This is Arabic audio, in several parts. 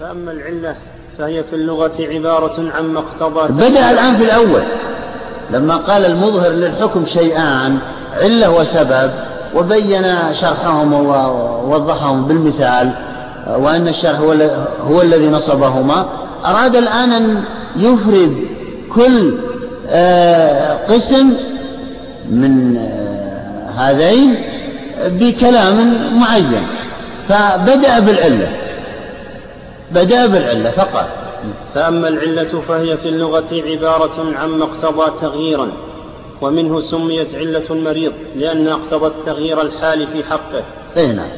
فأما العلة فهي في اللغة عبارة عما اقتضى بدأ الآن في الأول. لما قال المظهر للحكم شيئان علة وسبب وبين شرحهم ووضحهم بالمثال وأن الشرح هو, هو الذي نصبهما أراد الآن أن يفرد كل آه، قسم من آه، هذين بكلام معين. فبدأ بالعلة. بدأ بالعلة فقط. فأما العلة فهي في اللغة عبارة عما اقتضى تغييرا ومنه سميت علة المريض لأنها اقتضت تغيير الحال في حقه. أي نعم.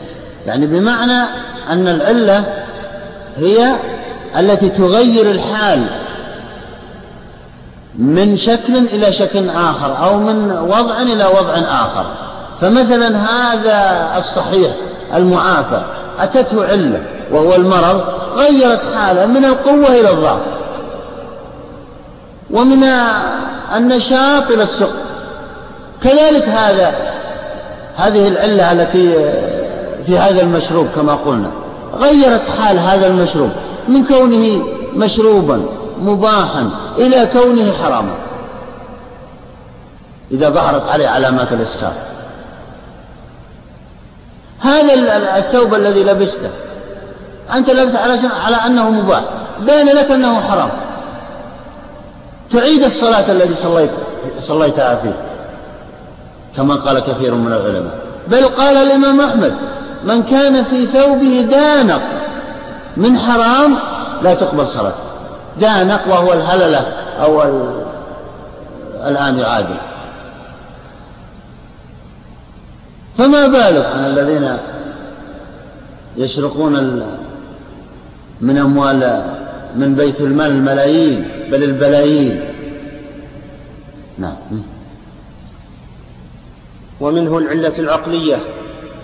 يعني بمعنى أن العلة هي التي تغير الحال من شكل إلى شكل آخر أو من وضع إلى وضع آخر. فمثلا هذا الصحيح المعافى. أتته علة وهو المرض غيرت حاله من القوة إلى الضعف. ومن النشاط إلى السقط كذلك هذا هذه العلة التي في هذا المشروب كما قلنا. غيرت حال هذا المشروب من كونه مشروبا مباحا إلى كونه حراما. إذا ظهرت عليه علامات الإسكار. هذا الثوب الذي لبسته. أنت لبست على على أنه مباح. بين لك أنه حرام. تعيد الصلاة التي صليت صليتها فيه كما قال كثير من العلماء. بل قال الإمام أحمد من كان في ثوبه دانق من حرام لا تقبل صلاته. دانق وهو الهللة أو الآن يعادل. فما بالك عن الذين يسرقون من أموال من بيت المال الملايين بل البلايين. نعم. ومنه العلة العقلية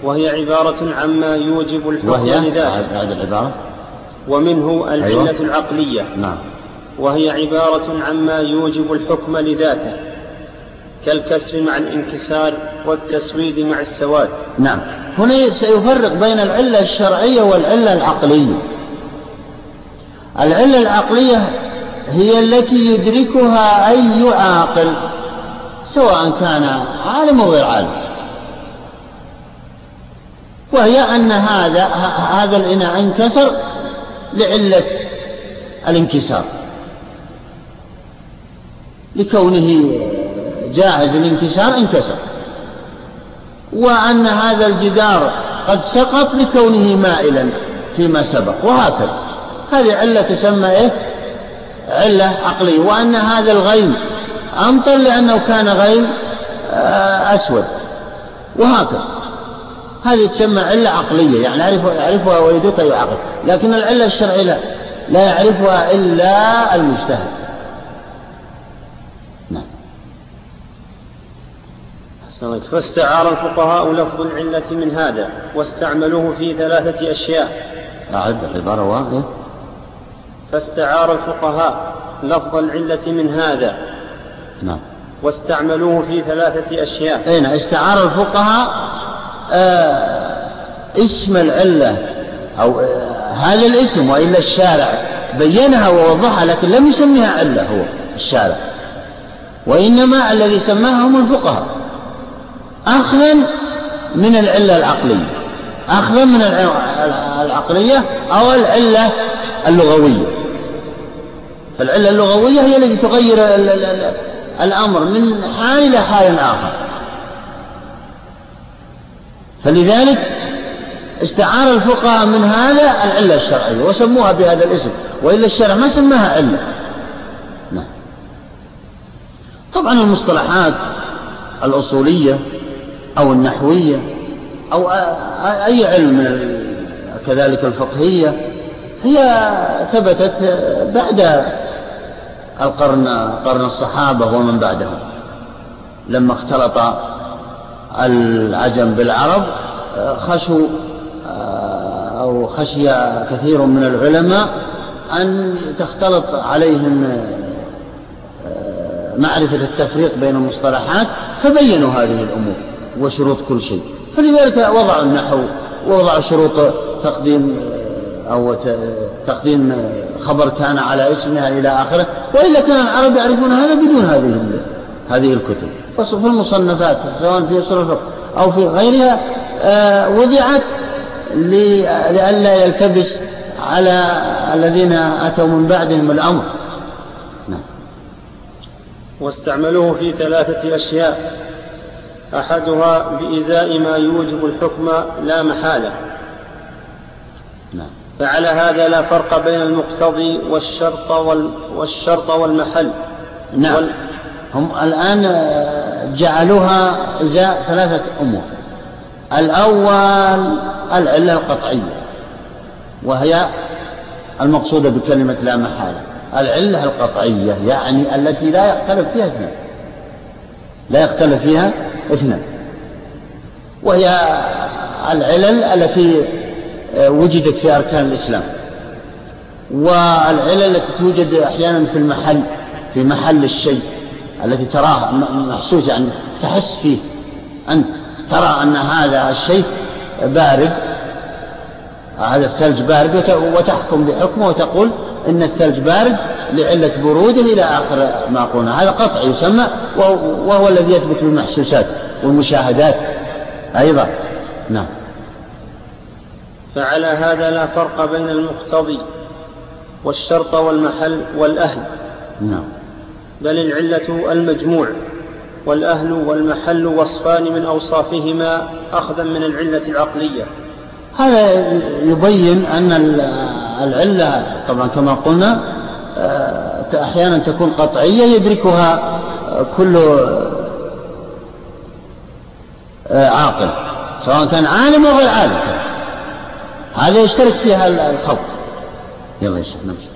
وهي عبارة عما يوجب الحكم وهي لذاته. هذه العبارة؟ ومنه العلة أيوة. العقلية نعم. وهي عبارة عما يوجب الحكم لذاته. كالكسر مع الانكسار والتسويد مع السواد. نعم. هنا سيفرق بين العلة الشرعية والعلة العقلية. العلة العقلية هي التي يدركها أي عاقل سواء كان عالم أو غير عالم. وهي أن هذا هذا الإناء انكسر لعلة الانكسار لكونه جاهز الانكسار انكسر. وأن هذا الجدار قد سقط لكونه مائلا فيما سبق وهكذا. هذه علة تسمى إيه؟ علة عقلية. وأن هذا الغيم أمطر لأنه كان غيم آه، أسود. وهكذا. هذه تسمى علة عقلية يعني يعرفها, يعرفها ويدركها يعقل. لكن العلة الشرعية لا لا يعرفها إلا المجتهد نعم فاستعار الفقهاء لفظ العلة من هذا واستعملوه في ثلاثة أشياء. أعد العبارة واحدة فاستعار الفقهاء لفظ العلة من هذا. نعم. واستعملوه في ثلاثة أشياء. أين نعم. استعار الفقهاء آه اسم العلة أو آه هذا الاسم وإلا الشارع. بينها ووضحها لكن لم يسميها علة هو الشارع. وإنما الذي سماها هم الفقهاء. أخذا من العلة العقلية. أخذا من العقلية أو العلة اللغوية. فالعلة اللغوية هي التي تغير الأمر من حال إلى حال آخر. فلذلك استعار الفقهاء من هذا العلة الشرعية وسموها بهذا الاسم. وإلا الشرع ما سماها علة. نعم. طبعا المصطلحات الأصولية أو النحوية أو أي علم من كذلك الفقهية هي ثبتت بعد القرن قرن الصحابة ومن بعدهم. لما اختلط العجم بالعرب خشوا أو خشي كثير من العلماء أن تختلط عليهم معرفة التفريق بين المصطلحات فبينوا هذه الأمور. وشروط كل شيء. فلذلك وضعوا النحو ووضعوا شروط تقديم أو تقديم خبر كان على اسمها إلى آخره وإلا كان العرب يعرفون هذا بدون هذه هذه الكتب. في المصنفات سواء في أصول الفقه أو في غيرها آه، وضعت لئلا يلتبس على الذين أتوا من بعدهم الأمر. نعم. واستعملوه في ثلاثة أشياء. أحدها بإزاء ما يوجب الحكم لا محالة. نعم. فعلى هذا لا فرق بين المقتضي والشرط وال والشرط والمحل. نعم. وال هم الآن جعلوها إزاء ثلاثة أمور. الأول العلة القطعية وهي المقصودة بكلمة لا محالة. العلة القطعية يعني التي لا يختلف فيها اثنان لا يختلف فيها اثنان وهي العلل التي وجدت في أركان الإسلام. والعلل التي توجد أحيانا في المحل في محل الشيء التي تراها محسوسة يعني تحس فيه أنت ترى أن هذا الشيء بارد. هذا الثلج بارد وتحكم بحكمه وتقول إن الثلج بارد لعلة بروده إلى آخر ما قلنا. هذا قطع يسمى وهو الذي يثبت بالمحسوسات والمشاهدات أيضا. نعم. فعلى هذا لا فرق بين المقتضي والشرط والمحل والأهل. نعم. بل العلة المجموع والأهل والمحل وصفان من أوصافهما أخذا من العلة العقلية. هذا يبين أن العلة طبعا كما قلنا آه، أحيانا تكون قطعية يدركها كل آه، عاقل سواء كان عالم أو غير عالم. هذا يشترك فيها الخلق. يلا يا شيخ نمشي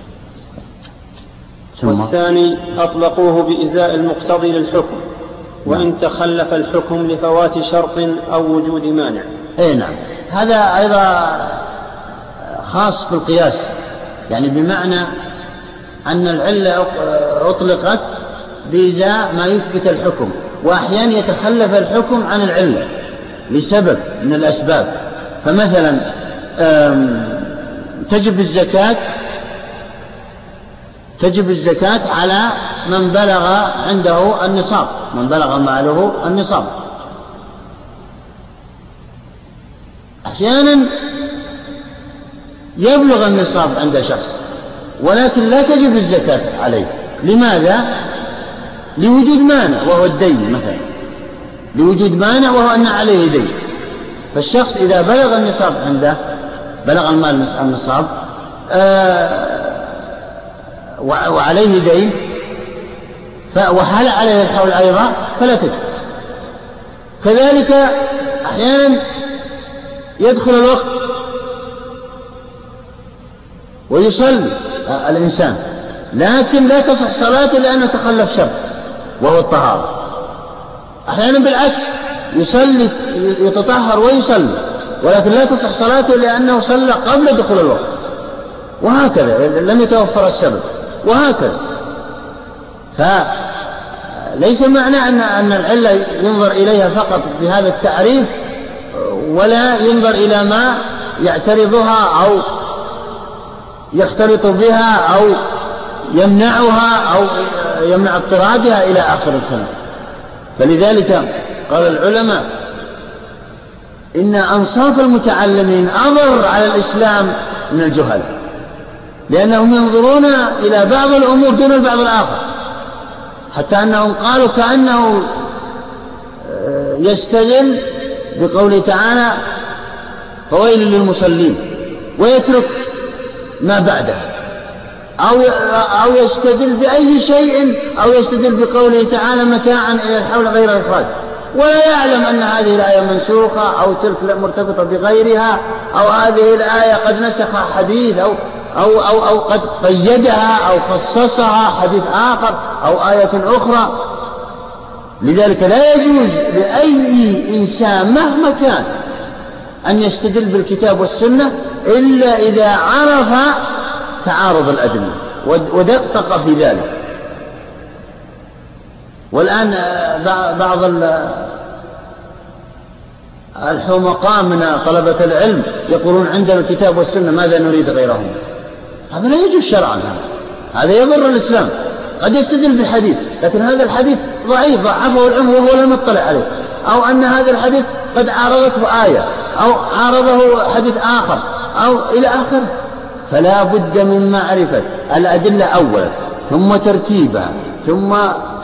والثاني أطلقوه بإزاء المقتضي للحكم وإن نعم. تخلف الحكم لفوات شرط أو وجود مانع. أي نعم. هذا أيضا خاص في القياس. يعني بمعنى أن العلة أطلقت بإزاء ما يثبت الحكم وأحيانا يتخلف الحكم عن العلة لسبب من الأسباب. فمثلا تجب الزكاة تجب الزكاة على من بلغ عنده النصاب من بلغ ماله النصاب. أحيانا يبلغ النصاب عند شخص ولكن لا تجب الزكاة عليه. لماذا؟ لوجود مانع وهو الدين مثلا. لوجود مانع وهو أن عليه دين. فالشخص إذا بلغ النصاب عنده بلغ المال النصاب آه وعليه دين وحال عليه الحول أيضا فلا تجب. كذلك أحيانا يدخل الوقت ويصلي الإنسان. لكن لا تصح صلاته لأنه تخلف شرط وهو الطهارة. أحيانا بالعكس يصلي يتطهر ويصلي ولكن لا تصح صلاته لأنه صلى قبل دخول الوقت. وهكذا لم يتوفر السبب وهكذا. فليس معنى أن أن العلة ينظر إليها فقط بهذا التعريف ولا ينظر إلى ما يعترضها أو يختلط بها أو يمنعها أو يمنع اضطرادها إلى آخر الكلام. فلذلك قال العلماء إن أنصاف المتعلمين أضر على الإسلام من الجهل لأنهم ينظرون إلى بعض الأمور دون البعض الآخر حتى أنهم قالوا كأنه آه، يستدل بقوله تعالى فويل للمصلين. ويترك ما بعده. أو أو يستدل بأي شيء أو يستدل بقوله تعالى متاعا إلى الحول غير إخراج. ولا يعلم أن هذه الآية منسوخة أو تلك مرتبطة بغيرها أو هذه الآية قد نسخ حديث أو أو أو أو قد قيدها أو خصصها حديث آخر أو آية أخرى. لذلك لا يجوز لأي إنسان مهما كان أن يستدل بالكتاب والسنة إلا إذا عرف تعارض الأدلة ودقق في ذلك. والآن بعض الحمقاء من طلبة العلم يقولون عندنا الكتاب والسنة ماذا نريد غيرهم؟ هذا لا يجوز شرعا هذا. هذا يضر الإسلام. قد يستدل بحديث لكن هذا الحديث ضعيف ضعفه العلم وهو لم يطلع عليه. أو أن هذا الحديث قد عارضته آية أو عارضه حديث آخر أو إلى آخره. فلا بد من معرفة الأدلة أولا ثم ترتيبها ثم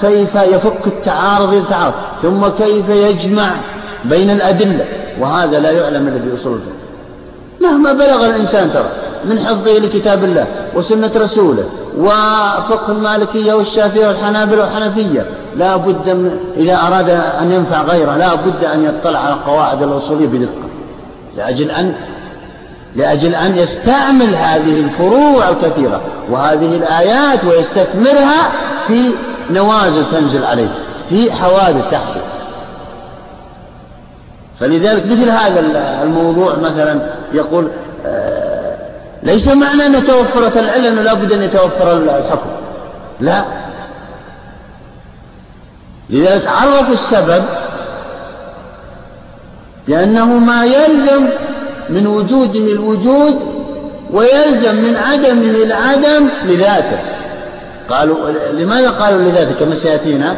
كيف يفك التعارض التعارض ثم كيف يجمع بين الأدلة. وهذا لا يعلم إلا بأصول الفقه مهما بلغ الإنسان ترى من حفظه لكتاب الله وسنة رسوله وفقه المالكية والشافعية والحنابلة والحنفية لا بد من إذا أراد أن ينفع غيره لا بد أن يطلع على القواعد الأصولية بدقة. لأجل أن لأجل أن يستعمل هذه الفروع الكثيرة وهذه الآيات ويستثمرها في نوازل تنزل عليه في حوادث تحدث. فلذلك مثل هذا الموضوع مثلا يقول آه، ليس معنى أن توفرت العلة أنه لابد أن يتوفر الحكم. لا. لذلك عرفوا السبب لأنه ما يلزم من وجوده الوجود ويلزم من عدمه العدم لذاته. قالوا لماذا قالوا لذاته كما سيأتينا؟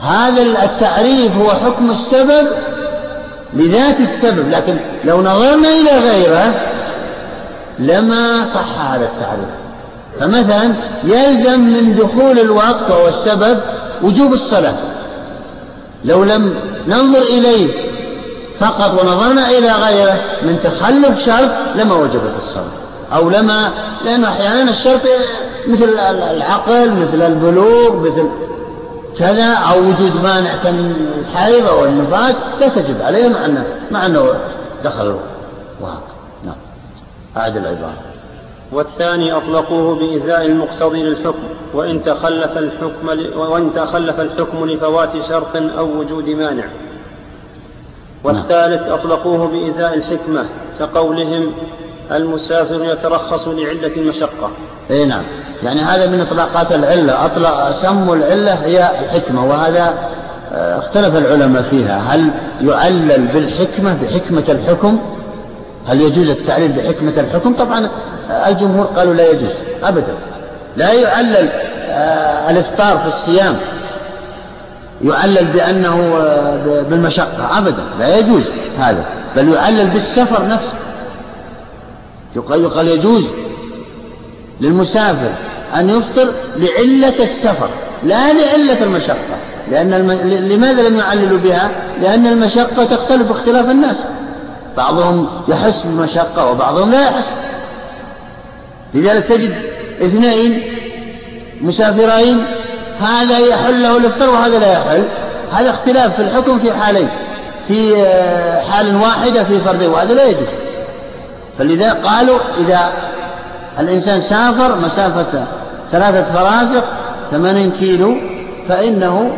هذا التعريف هو حكم السبب لذات السبب لكن لو نظرنا إلى غيره لما صح هذا التعريف. فمثلا يلزم من دخول الوقت وهو السبب وجوب الصلاة. لو لم ننظر إليه فقط ونظرنا إلى غيره من تخلف شرط لما وجبت الصلاة. أو لما لأنه أحيانا الشرط مثل العقل مثل البلوغ مثل كذا أو وجود مانع كالحيض أو النفاس لا تجب عليه مع أنه مع أنه دخل وهكذا نعم. أعد العبارة. والثاني أطلقوه بإزاء المقتضي للحكم وإن تخلف الحكم وإن تخلف الحكم لفوات شرط أو وجود مانع. والثالث أطلقوه بإزاء الحكمة كقولهم المسافر يترخص لعلة المشقة إي نعم. يعني هذا من اطلاقات العلة. اطلق سموا العلة هي الحكمة وهذا آه، اختلف العلماء فيها. هل يعلل بالحكمة بحكمة الحكم؟ هل يجوز التعليل بحكمة الحكم؟ طبعا آه، الجمهور قالوا لا يجوز ابدا. لا يعلل آه، الإفطار في الصيام. يعلل بأنه بالمشقة. ابدا لا يجوز هذا. بل يعلل بالسفر نفسه. يقال يجوز. للمسافر أن يفطر لعلة السفر لا لعلة المشقة. لأن الم... لماذا لم يعللوا بها؟ لأن المشقة تختلف باختلاف الناس. بعضهم يحس بالمشقة وبعضهم لا يحس. لذلك تجد اثنين مسافرين هذا يحل له الافطار وهذا لا يحل. هذا اختلاف في الحكم في حالين في آه، حال واحدة في فردين وهذا لا يجوز. فلذا قالوا إذا الإنسان سافر مسافة ثلاثة فراسخ ثمانين كيلو فإنه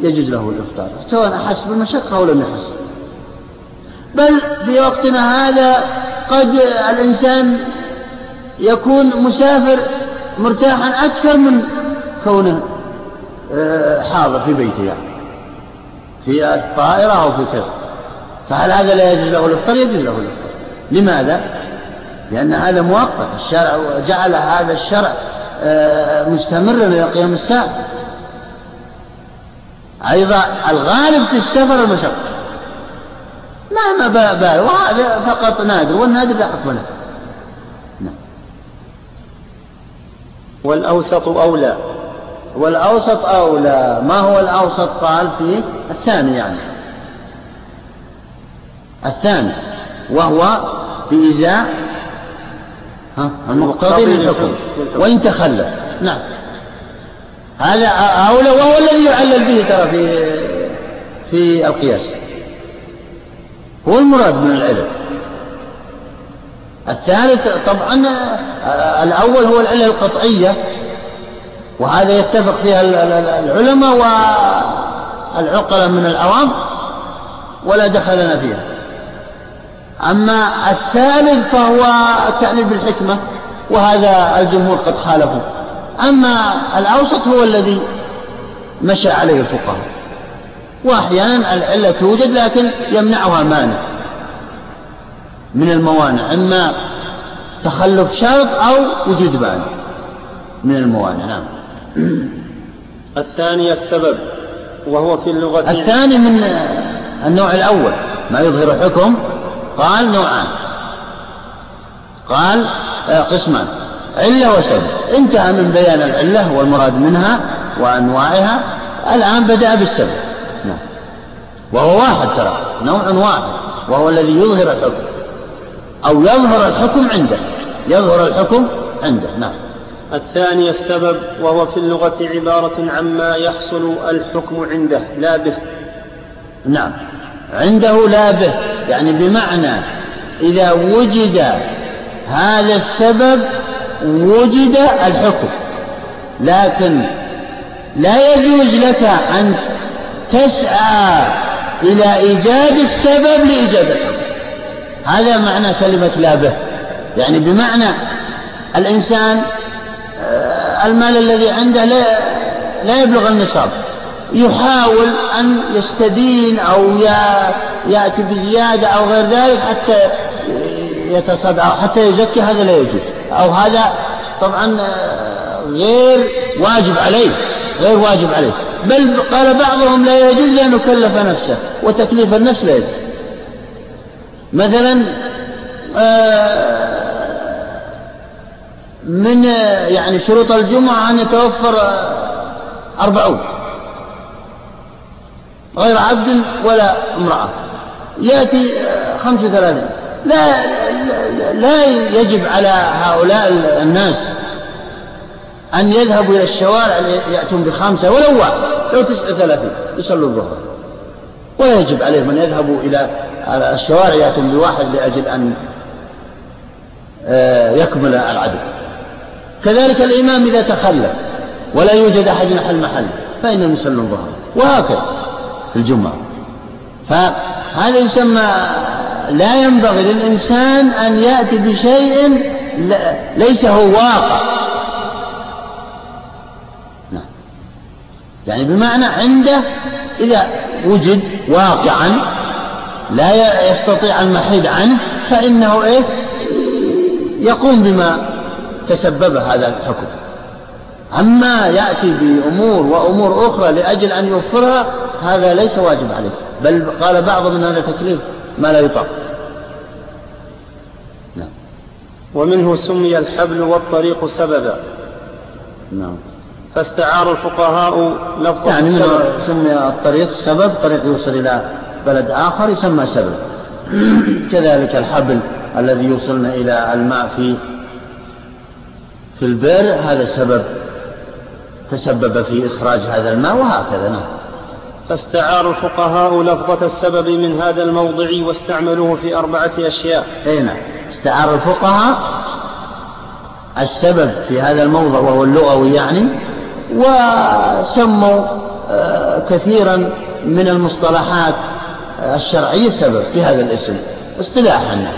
يجوز له الإفطار. سواء أحس بالمشقة أو لم يحس. بل في وقتنا هذا قد الإنسان يكون مسافر مرتاحا أكثر من كونه آه، حاضر في بيته يعني. في الطائرة أو في كذا. فهل هذا لا يجوز له الإفطار؟ يجوز له الإفطار. لماذا؟ لأن هذا مؤقت الشرع جعل هذا الشرع آه، مستمرا إلى قيام الساعة. أيضا الغالب في السفر المشقة. مهما بال وهذا فقط نادر والنادر لا حكم له. نعم. والأوسط أولى. والأوسط أولى. ما هو الأوسط؟ قال في الثاني يعني. الثاني. وهو في إزاء ها؟ المقتضي للحكم. وإن تخلف. نعم. هذا أولى وهو الذي يعلل به ترى في في القياس. هو المراد من العلم الثالث طبعا الأول هو العلة القطعية. وهذا يتفق فيها العلماء والعقلاء من العوام. ولا دخل لنا فيها. أما الثالث فهو التعليل بالحكمة وهذا الجمهور قد خالفه. أما الأوسط هو الذي مشى عليه الفقهاء. وأحيانا العلة توجد لكن يمنعها مانع من الموانع إما تخلف شرط أو وجود مانع من الموانع. نعم. الثاني السبب وهو في اللغة الثاني من النوع الأول ما يظهر حكم قال نوعان. قال آه، قسمان. علة وسبب انتهى من بيان العلة والمراد منها وأنواعها. الآن بدأ بالسبب نعم. وهو واحد ترى. نوع واحد. وهو الذي يظهر الحكم. أو يظهر الحكم عنده. يظهر الحكم عنده. نعم. الثاني السبب وهو في اللغة عبارة عما يحصل الحكم عنده. لا به. نعم. عنده لا به. يعني بمعنى إذا وجد هذا السبب وجد الحكم. لكن لا يجوز لك أن تسعى إلى إيجاد السبب لإيجاد الحكم. هذا معنى كلمة لا به. يعني بمعنى الإنسان آه، المال الذي عنده لا, لا يبلغ النصاب. يحاول أن يستدين أو يأتي بزيادة أو غير ذلك حتى يتصدق أو حتى يزكي هذا لا يجوز. أو هذا طبعا آه، غير واجب عليه غير واجب عليه. بل قال بعضهم لا يجوز لأنه كلف نفسه وتكليف النفس لا يجوز. مثلا آه، من يعني شروط الجمعة أن يتوفر أربعون. غير عبد ولا امرأة. يأتي خمس وثلاثين لا, لا يجب على هؤلاء الناس أن يذهبوا إلى الشوارع يأتون بخمسة ولو واحد لو تسعة وثلاثين يصلوا الظهر. ولا يجب عليهم أن يذهبوا إلى الشوارع يأتون بواحد لأجل أن آه، يكمل العدد كذلك الإمام إذا تخلف ولا يوجد أحد يحل محل فإنهم يصلون الظهر. وهكذا في الجمعة. فهذا يسمى لا ينبغي للإنسان أن يأتي بشيء ليس هو واقع. نعم. يعني بمعنى عنده إذا وجد واقعا لا يستطيع المحيد عنه فإنه إيه؟ يقوم بما تسبب هذا الحكم. أما يأتي بأمور وأمور أخرى لأجل أن يوفرها هذا ليس واجب عليه بل قال بعض من هذا تكليف ما لا يطاق. نعم. ومنه سمي الحبل والطريق سببا. نعم. فاستعار الفقهاء لفظ يعني السبب. سمي الطريق سبب طريق يوصل إلى بلد آخر يسمى سبب. كذلك الحبل الذي يوصلنا إلى الماء في في البئر هذا سبب تسبب في إخراج هذا الماء وهكذا. نعم. فاستعار الفقهاء لفظة السبب من هذا الموضع واستعملوه في أربعة أشياء. أي نعم. استعار الفقهاء السبب في هذا الموضع وهو اللغوي يعني وسموا آه، كثيرا من المصطلحات الشرعية سبب في هذا الاسم اصطلاحا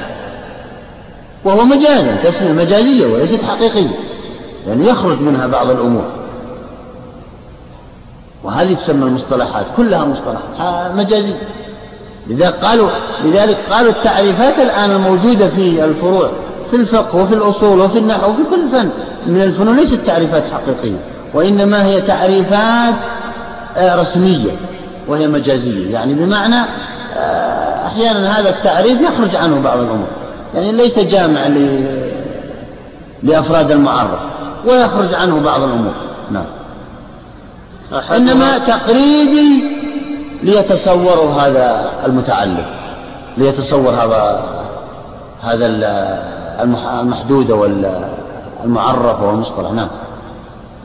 وهو مجازا تسمية مجازية وليست حقيقية يعني يخرج منها بعض الأمور. وهذه تسمى المصطلحات كلها مصطلحات مجازية لذلك قالوا لذلك قالوا التعريفات الآن الموجودة في الفروع في الفقه وفي الأصول وفي النحو وفي كل فن من الفنون ليست تعريفات حقيقية وإنما هي تعريفات آه، رسمية وهي مجازية. يعني بمعنى آه، أحيانا هذا التعريف يخرج عنه بعض الأمور. يعني ليس جامع لأفراد المعرف ويخرج عنه بعض الأمور. نعم. إنما تقريبي ليتصوروا هذا المتعلم ليتصور هذا هذا المحدود والمعرف والمصطلح. نعم.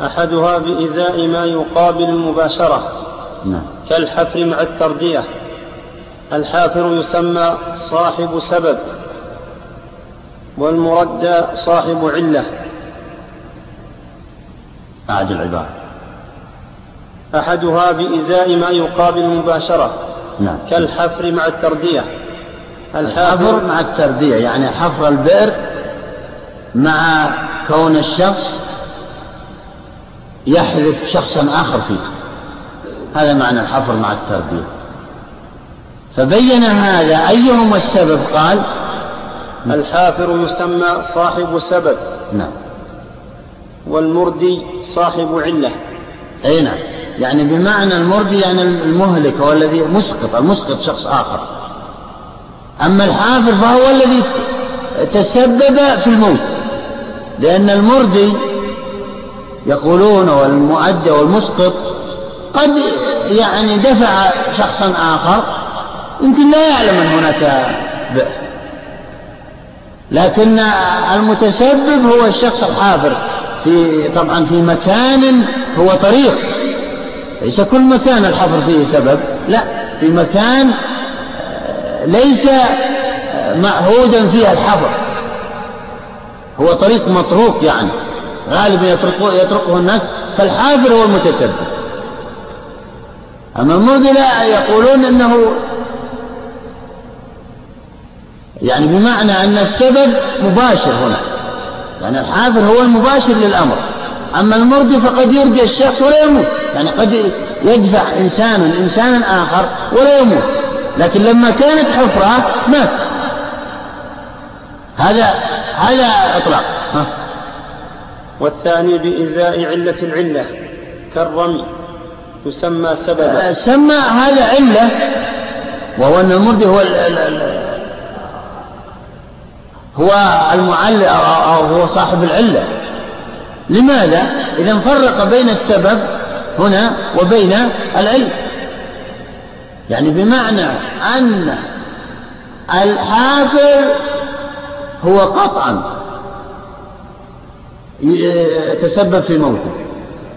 أحدها بإزاء ما يقابل المباشرة نعم. كالحفر مع التردية الحافر يسمى صاحب سبب والمردى صاحب علة. أعد العبارة أحدها بإزاء ما يقابل مباشرة نعم. كالحفر مع التردية. الحفر مع التردية يعني حفر البئر مع كون الشخص يحذف شخصا آخر فيه. هذا معنى الحفر مع التربية فبين هذا أيهما السبب؟ قال الحافر يسمى صاحب سبب. نعم. والمردي صاحب علة. أي نعم. يعني بمعنى المردي يعني المهلك هو الذي مسقط المسقط شخص آخر. أما الحافر فهو الذي تسبب في الموت. لأن المردي يقولون والمؤدى والمسقط قد يعني دفع شخصا آخر يمكن لا يعلم أن هناك بئر لكن المتسبب هو الشخص الحافر في طبعا في مكان هو طريق. ليس كل مكان الحفر فيه سبب لا في مكان آه، ليس آه، معهودا فيه الحفر. هو طريق مطروق يعني غالبا يطرقه, يطرقه الناس فالحافر هو المتسبب. أما المرجلة يقولون أنه يعني بمعنى أن السبب مباشر هنا يعني الحافر هو المباشر للأمر. أما المرضي فقد يرجى الشخص ولا يموت. يعني قد يدفع إنسان إنسانا آخر ولا يموت. لكن لما كانت حفرة مات. هذا هذا إطلاق. والثاني بإزاء علة العلة كالرمي يسمى سببا. آه، سمى هذا علة وهو أن المرضي هو هو المعلق أو هو صاحب العلة. لماذا؟ إذا فرق بين السبب هنا وبين العلم. يعني بمعنى أن الحافر هو قطعا تسبب في موته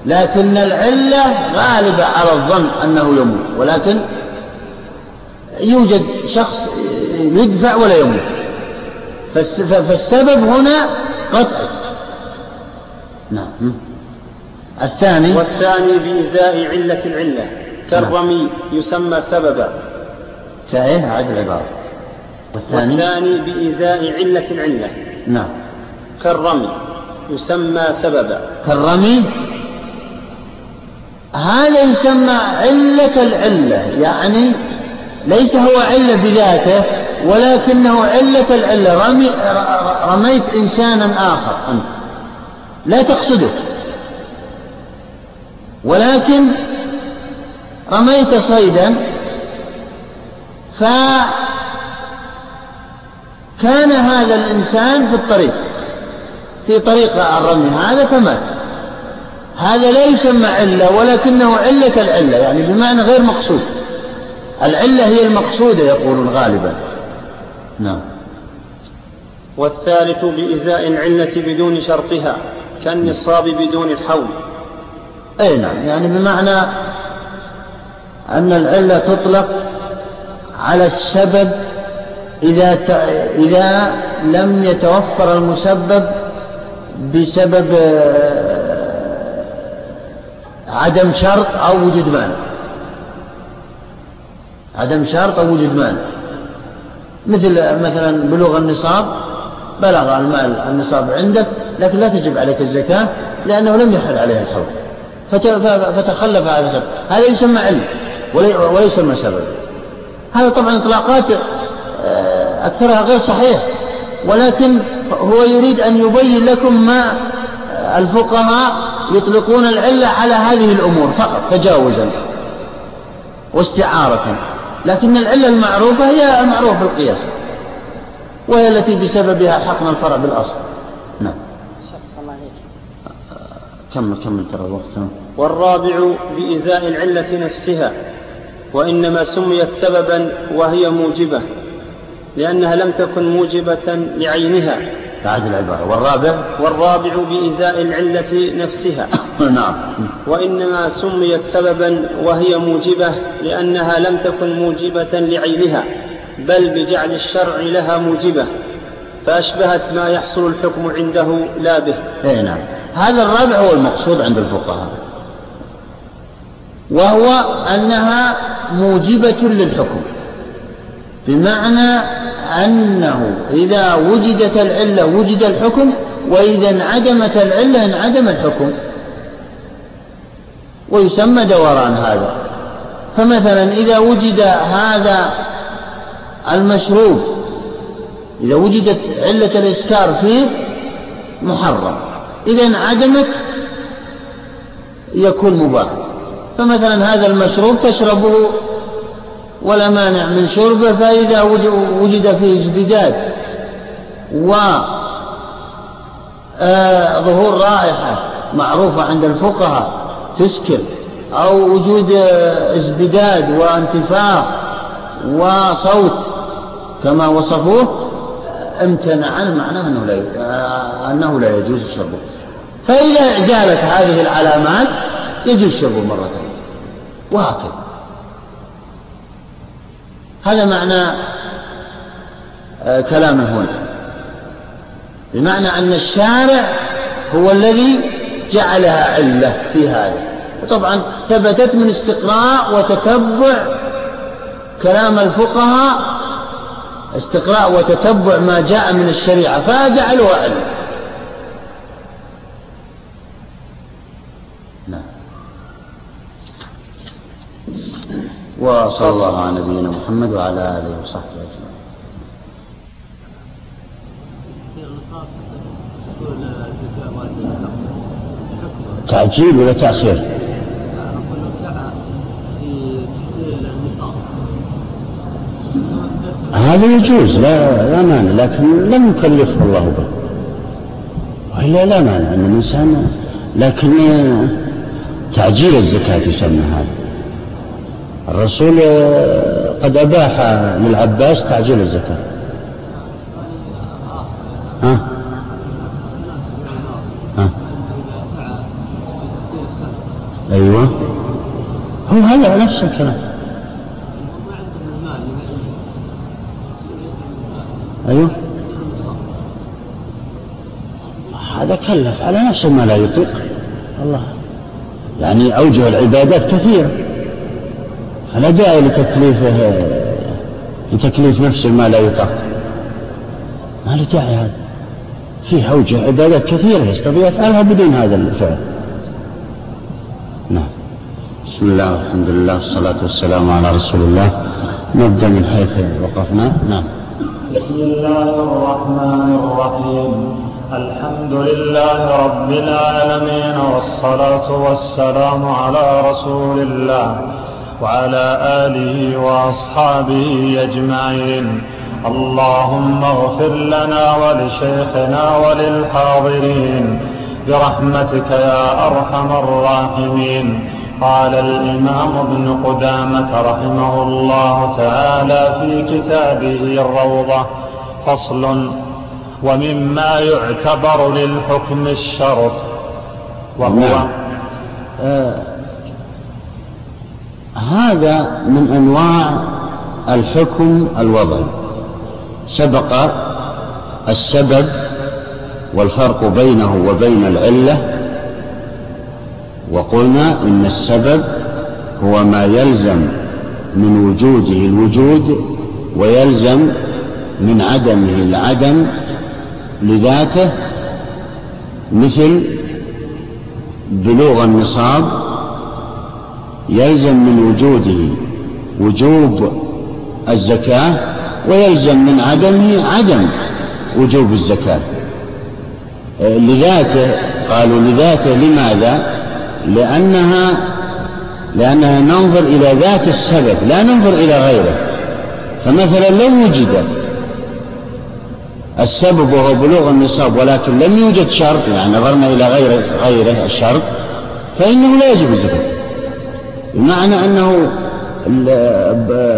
لكن العلة غالبة على الظن أنه يموت ولكن يوجد شخص يدفع ولا يموت. فالسبب هنا قطعي نعم. الثاني والثاني بإزاء علة العلة. كالرمي نعم. يسمى سببا. كايه عاد العبارة. والثاني والثاني بإزاء علة العلة. نعم. كالرمي يسمى سببا. كالرمي؟ هذا يسمى علة العلة. يعني ليس هو علة بذاته ولكنه علة العلة. رمي رميت إنسانا آخر. أنت لا تقصده. ولكن رميت صيدا فكان هذا الإنسان في الطريق في طريق الرمي هذا فمات. هذا لا يسمى علة ولكنه علة العلة يعني بمعنى غير مقصود. العلة هي المقصودة يقولون غالبا. نعم. والثالث بإزاء العلة بدون شرطها. كالنصاب بدون الحول. أي نعم. يعني بمعنى أن العلة تطلق على السبب إذا إذا لم يتوفر المسبب بسبب آه، عدم شرط أو وجود مانع. عدم شرط أو وجود مانع. مثل مثلا بلوغ النصاب بلغ المال النصاب عندك لكن لا تجب عليك الزكاة لأنه لم يحل عليها الحول. فتخلف هذا السبب هذا يسمى علم ولا سبب. هذا طبعا إطلاقات آه، أكثرها غير صحيح ولكن هو يريد أن يبين لكم ما الفقهاء يطلقون العلة على هذه الأمور فقط تجاوزا واستعارة. لكن العلة المعروفة هي المعروفة بالقياس. وهي التي بسببها حقنا الفرع بالأصل. نعم. كمل كمل ترى الوقت؟ والرابع بإزاء العلة نفسها وإنما سميت سببا وهي موجبة لأنها لم تكن موجبة لعينها. بعد العبارة. والرابع؟ والرابع بإزاء العلة نفسها. نعم. وإنما سميت سببا وهي موجبة لأنها لم تكن موجبة لعينها. بل بجعل الشرع لها موجبة فأشبهت ما يحصل الحكم عنده لا به. أي نعم. هذا الرابع هو المقصود عند الفقهاء وهو أنها موجبة للحكم بمعنى أنه إذا وجدت العلة وجد الحكم وإذا انعدمت العلة انعدم الحكم. ويسمى دوران هذا. فمثلا إذا وجد هذا المشروب. إذا وجدت علة الإسكار فيه محرم. إذا انعدمت يكون مباح. فمثلا هذا المشروب تشربه ولا مانع من شربه فإذا وجد فيه ازبداد و آه، ظهور رائحة معروفة عند الفقهاء تسكر أو وجود آه، ازبداد وانتفاخ وصوت كما وصفوه امتنع عنه معناه أنه لا آه، أنه لا يجوز شربه فإذا زالت هذه العلامات يجوز شربه ثانية وهكذا هذا معنى كلامه هنا. بمعنى أن الشارع هو الذي جعلها علة في هذا. طبعا ثبتت من استقراء وتتبع كلام الفقهاء استقراء وتتبع ما جاء من الشريعة فجعلوها علة نعم. وصلى الله على نبينا محمد وعلى آله وصحبه أجمعين. تعجيل ولا تأخير؟ هذا يجوز لا لا مانع لكن لم يكلفه الله به. وإلا لا مانع أن الإنسان لكن تعجيل الزكاة يسمى هذا. الرسول قد أباح للعباس تعجيل الزكاة. ها؟ ها؟ أيوة. هو هذا نفس الكلام. أيوة. هذا كلف على نفسه ما لا يطيق. الله. يعني أوجه العبادات كثيرة. فلا داعي لتكليفه لتكليف نفسه ما لا يطاق. ما له داعي هذا. فيه أوجه عبادات كثيرة يستطيع يفعلها بدون هذا الفعل. نعم. بسم الله والحمد لله والصلاة والسلام على رسول الله. نبدأ من حيث وقفنا. نعم. بسم الله الرحمن الرحيم. الحمد لله رب العالمين والصلاة والسلام على رسول الله وعلى آله وأصحابه أجمعين. اللهم اغفر لنا ولشيخنا وللحاضرين برحمتك يا أرحم الراحمين. قال الإمام ابن قدامة رحمه الله تعالى في كتابه الروضة فصل ومما يعتبر للحكم الشرط وهو نعم. آه هذا من أنواع الحكم الوضعي سبق السبب والفرق بينه وبين العلة وقلنا إن السبب هو ما يلزم من وجوده الوجود ويلزم من عدمه العدم لذاته مثل بلوغ النصاب يلزم من وجوده وجوب الزكاة ويلزم من عدمه عدم وجوب الزكاة لذاته قالوا لذاته لماذا؟ لأنها لأنها ننظر إلى ذات السبب لا ننظر إلى غيره. فمثلا لو وجد السبب وهو بلوغ النصاب ولكن لم يوجد شرط يعني نظرنا إلى غير غيره الشرط فإنه لا يجب الزكاة. بمعنى أنه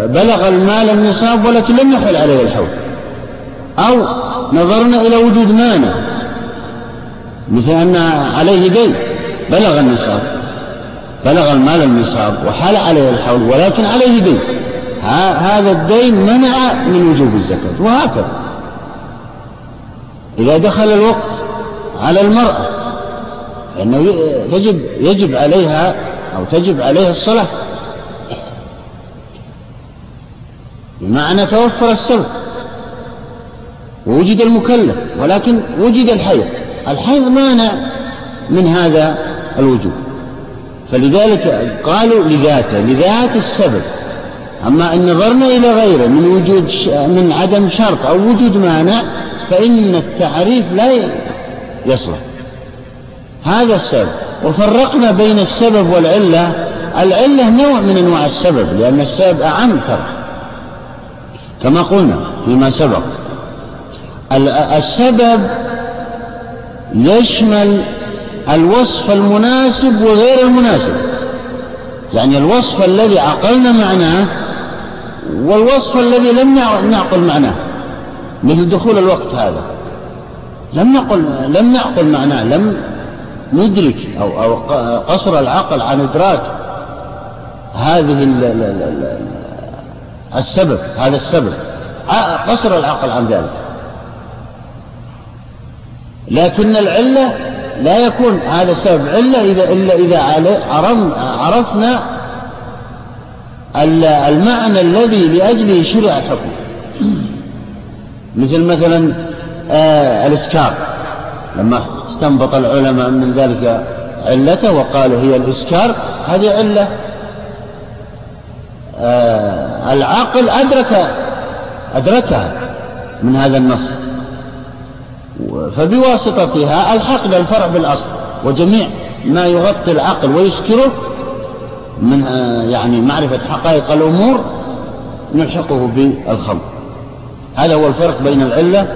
بلغ المال النصاب ولكن لم يحل عليه الحول. أو نظرنا إلى وجود مانع مثل أن عليه دين بلغ النصاب بلغ المال النصاب وحال عليه الحول ولكن عليه دين. هذا الدين منع من وجوب الزكاة وهكذا. إذا دخل الوقت على المرأة فإنه يجب يجب عليها أو تجب عليها الصلاة. بمعنى توفر السبب ووجد المكلف ولكن وجد الحيض. الحيض مانع من هذا الوجوب. فلذلك قالوا لذاته لذات السبب. أما إن نظرنا إلى غيره من وجود من عدم شرط أو وجود مانع فإن التعريف لا يصلح. هذا السبب. وفرقنا بين السبب والعلة. العلة نوع من أنواع السبب لأن السبب أعم ترى. كما قلنا فيما سبق. السبب يشمل الوصف المناسب وغير المناسب. يعني الوصف الذي عقلنا معناه والوصف الذي لم نعقل معناه. مثل دخول الوقت هذا. لم نعقل لم نعقل معناه لم ندرك أو أو قصر العقل عن إدراك هذه السبب هذا السبب. قصر العقل عن ذلك. لكن العلة لا يكون هذا سبب علة إذا إلا إذا عرفنا المعنى الذي لأجله شرع الحكم. مثل مثلا آه الإسكار. لما استنبط العلماء من ذلك علته وقالوا هي الإسكار هذه علة. آه العقل أدرك أدركها من هذا النص. فبواسطتها الحق الفرع بالأصل وجميع ما يغطي العقل ويسكره من آه، يعني معرفة حقائق الأمور نلحقه بالخمر هذا هو الفرق بين العلة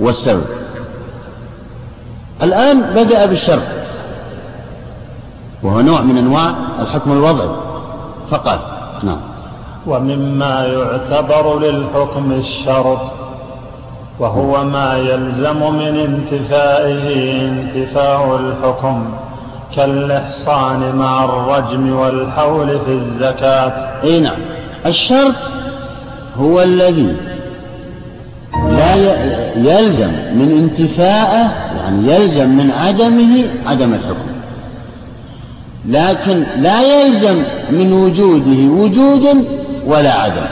والسبب. الآن بدأ بالشرط وهو نوع من أنواع الحكم الوضعي. فقال نعم. ومما يعتبر للحكم الشرط وهو ما يلزم من انتفائه انتفاء الحكم كالإحصان مع الرجم والحول في الزكاة. أي نعم. الشرط هو الذي لا يلزم من انتفاءه يعني يلزم من عدمه عدم الحكم. لكن لا يلزم من وجوده وجود ولا عدم.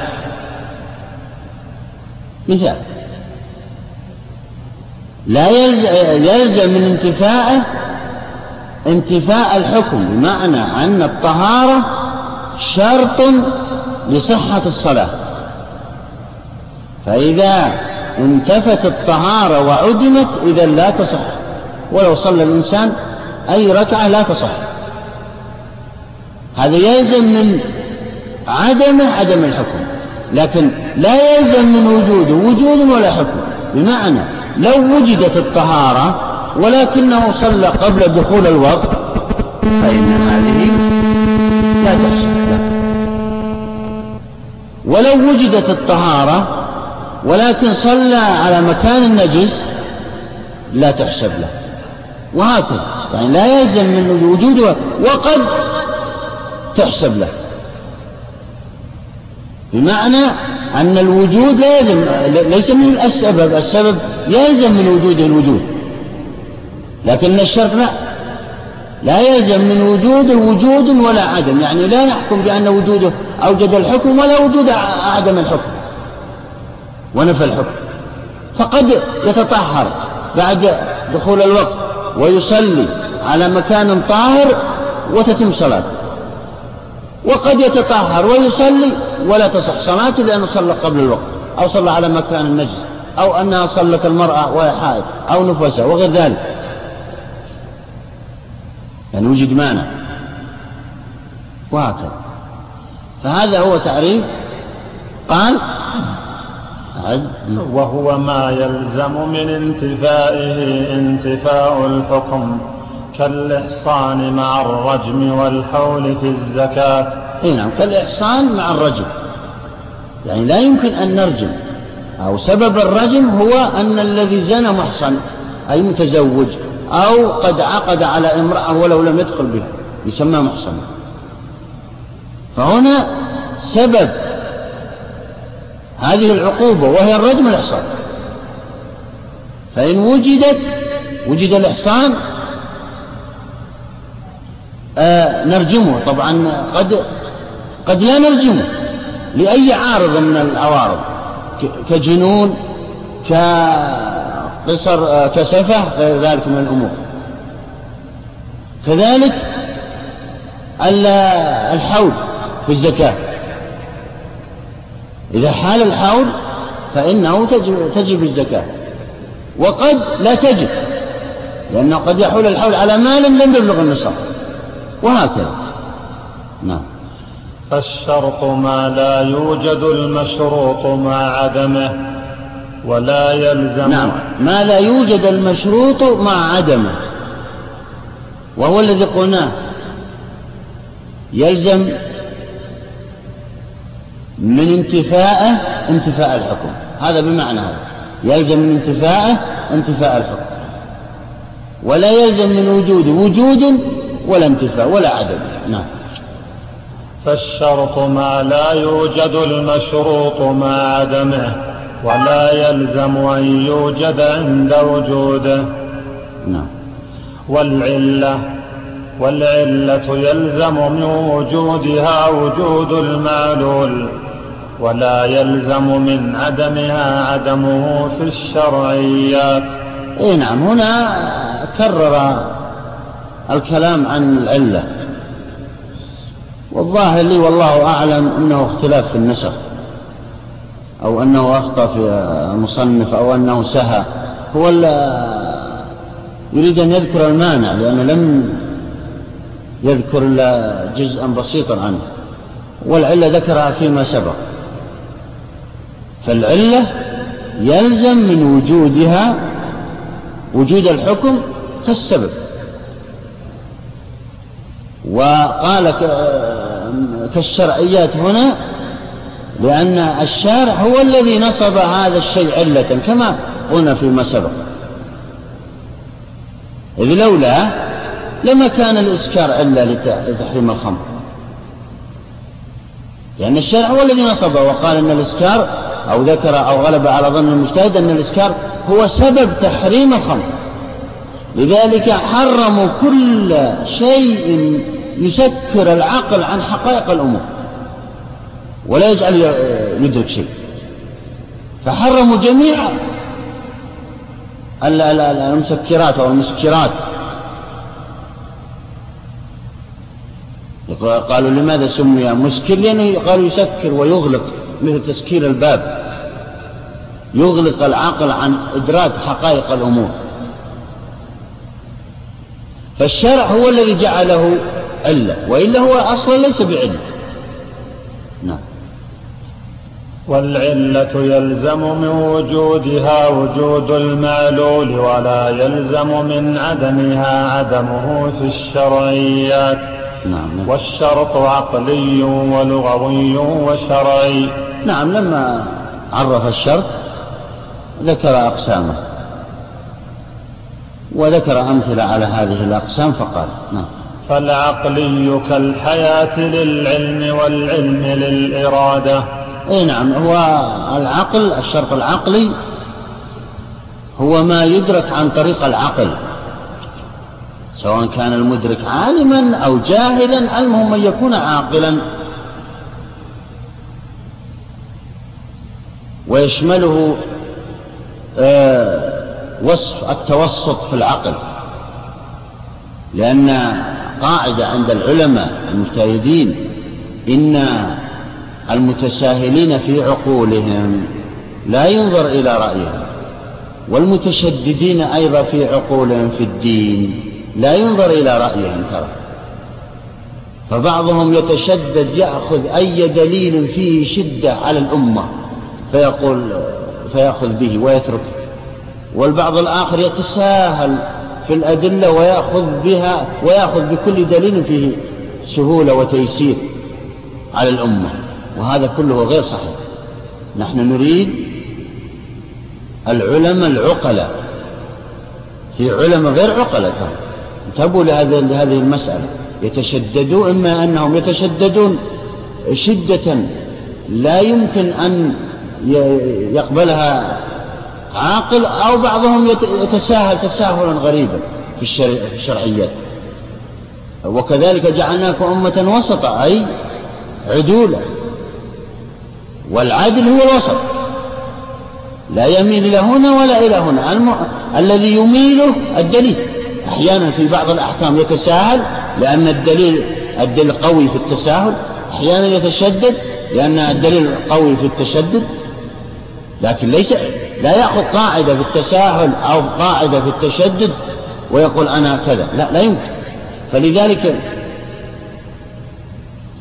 مثال. لا يلزم من انتفاءه انتفاء الحكم بمعنى أن الطهارة شرط لصحة الصلاة. فإذا انتفت الطهارة وعدمت إذا لا تصح. ولو صلى الإنسان أي ركعة لا تصح. هذا يلزم من عدم عدم الحكم. لكن لا يلزم من وجوده وجود ولا حكم بمعنى لو وجدت الطهارة ولكنه صلى قبل دخول الوقت فإن هذه لا تحسب ولو وجدت الطهارة ولكن صلى على مكان النجس لا تحسب له. وهكذا يعني لا يلزم من وجوده وقد تحسب له. بمعنى أن الوجود لا يلزم ليس من السبب السبب يلزم من وجوده الوجود. لكن الشرط لا. لا يلزم من وجوده وجود ولا عدم. يعني لا نحكم بأن وجوده أوجد الحكم ولا وجود عدم الحكم. ونفى الحكم. فقد يتطهر بعد دخول الوقت ويصلي على مكان طاهر وتتم صلاته. وقد يتطهر ويصلي ولا تصح صلاته لأنه صلى قبل الوقت أو صلى على مكان النجس أو أنها صلت المرأة وهي حائض أو نفسها وغير ذلك. يعني وجد مانع. وهكذا. فهذا هو تعريف قال وهو ما يلزم من انتفائه انتفاء الحكم كالإحصان مع الرجم والحول في الزكاة. اي نعم كالإحصان مع الرجم. يعني لا يمكن أن نرجم. أو سبب الرجم هو أن الذي زنى محصن أي متزوج أو قد عقد على امرأة ولو لم يدخل بها يسمى محصن. فهنا سبب هذه العقوبة وهي الرجم الإحصان. فإن وجدت وجد الإحصان آه نرجمه. طبعا قد قد لا نرجمه لأي عارض من العوارض. كجنون كقصر آه كسفة غير ذلك من الأمور. كذلك الحول في الزكاة. إذا حال الحول فإنه تجب, تجب الزكاة. وقد لا تجب لأنه قد يحول الحول على مال لم يبلغ النصاب. وهكذا. نعم. الشرط ما لا يوجد المشروط مع عدمه ولا يلزم نعم. ما لا يوجد المشروط مع عدمه. وهو الذي قلناه يلزم من انتفاءه انتفاء الحكم. هذا بمعنى هذا. يلزم من انتفاءه انتفاء الحكم. ولا يلزم من وجوده وجود ولا انتفاء ولا عدم. نعم. فالشرط ما لا يوجد المشروط مع عدمه ولا يلزم أن يوجد عند وجوده. نعم. والعلة والعلة يلزم من وجودها وجود المعلول ولا يلزم من عدمها عدمه في الشرعيات. اي نعم هنا كرر الكلام عن العلة. والظاهر لي والله أعلم أنه اختلاف في النسخ أو أنه أخطأ في المصنف أو أنه سهى. هو يريد أن يذكر المانع لأنه لم يذكر إلا جزءا بسيطا عنه. والعلة ذكرها فيما سبق. فالعلة يلزم من وجودها وجود الحكم كالسبب. وقال كالشرعيات هنا لأن الشارع هو الذي نصب هذا الشيء علة كما قلنا فيما سبق. إذ لولا لما كان الإسكار علة لتحريم الخمر. لأن الشارع هو الذي نصبه وقال أن الإسكار أو ذكر أو غلب على ظن المجتهد أن الإسكار هو سبب تحريم الخمر. لذلك حرموا كل شيء يسكر العقل عن حقائق الأمور ولا يجعل يدرك شيء. فحرموا جميع المسكرات أو المسكرات. قالوا لماذا سمي مسكر؟ لأنه قالوا يسكر ويغلق مثل تسكير الباب. يغلق العقل عن إدراك حقائق الأمور. فالشرع هو الذي جعله علة وإلا هو أصلا ليس بعلة. نعم. والعلة يلزم من وجودها وجود المعلول ولا يلزم من عدمها عدمه في الشرعيات. نعم. والشرط عقلي ولغوي وشرعي. نعم لما عرف الشرط ذكر أقسامه وذكر أمثلة على هذه الأقسام فقال نعم. فالعقلي كالحياة للعلم والعلم للإرادة إي نعم هو العقل الشرط العقلي هو ما يدرك عن طريق العقل سواء كان المدرك عالما أو جاهلا المهم أن يكون عاقلا. ويشمله آه وصف التوسط في العقل لأن قاعدة عند العلماء المجتهدين إن المتساهلين في عقولهم لا ينظر إلى رأيهم والمتشددين أيضا في عقولهم في الدين لا ينظر إلى رأيهم ترى. فبعضهم يتشدد يأخذ أي دليل فيه شدة على الأمة فيقول فيأخذ به ويترك والبعض الآخر يتساهل في الأدلة ويأخذ بها ويأخذ بكل دليل فيه سهولة وتيسير على الأمة. وهذا كله غير صحيح. نحن نريد العلماء العقلاء. في علماء غير عقلاء انتبهوا لهذه لهذه المسألة. يتشددون إما أنهم يتشددون شدة لا يمكن أن يقبلها عاقل أو بعضهم يتساهل تساهلا غريبا في الشرعيات. وكذلك جعلناكم أمة وسطا أي عدولا والعدل هو الوسط. لا يميل إلى هنا ولا إلى هنا. الم... الذي يميله الدليل. أحيانا في بعض الأحكام يتساهل لأن الدليل الدليل قوي في التساهل. أحيانا يتشدد لأن الدليل قوي في التشدد. لكن ليس لا يأخذ قاعدة في التساهل أو قاعدة في التشدد ويقول أنا كذا. لا لا يمكن. فلذلك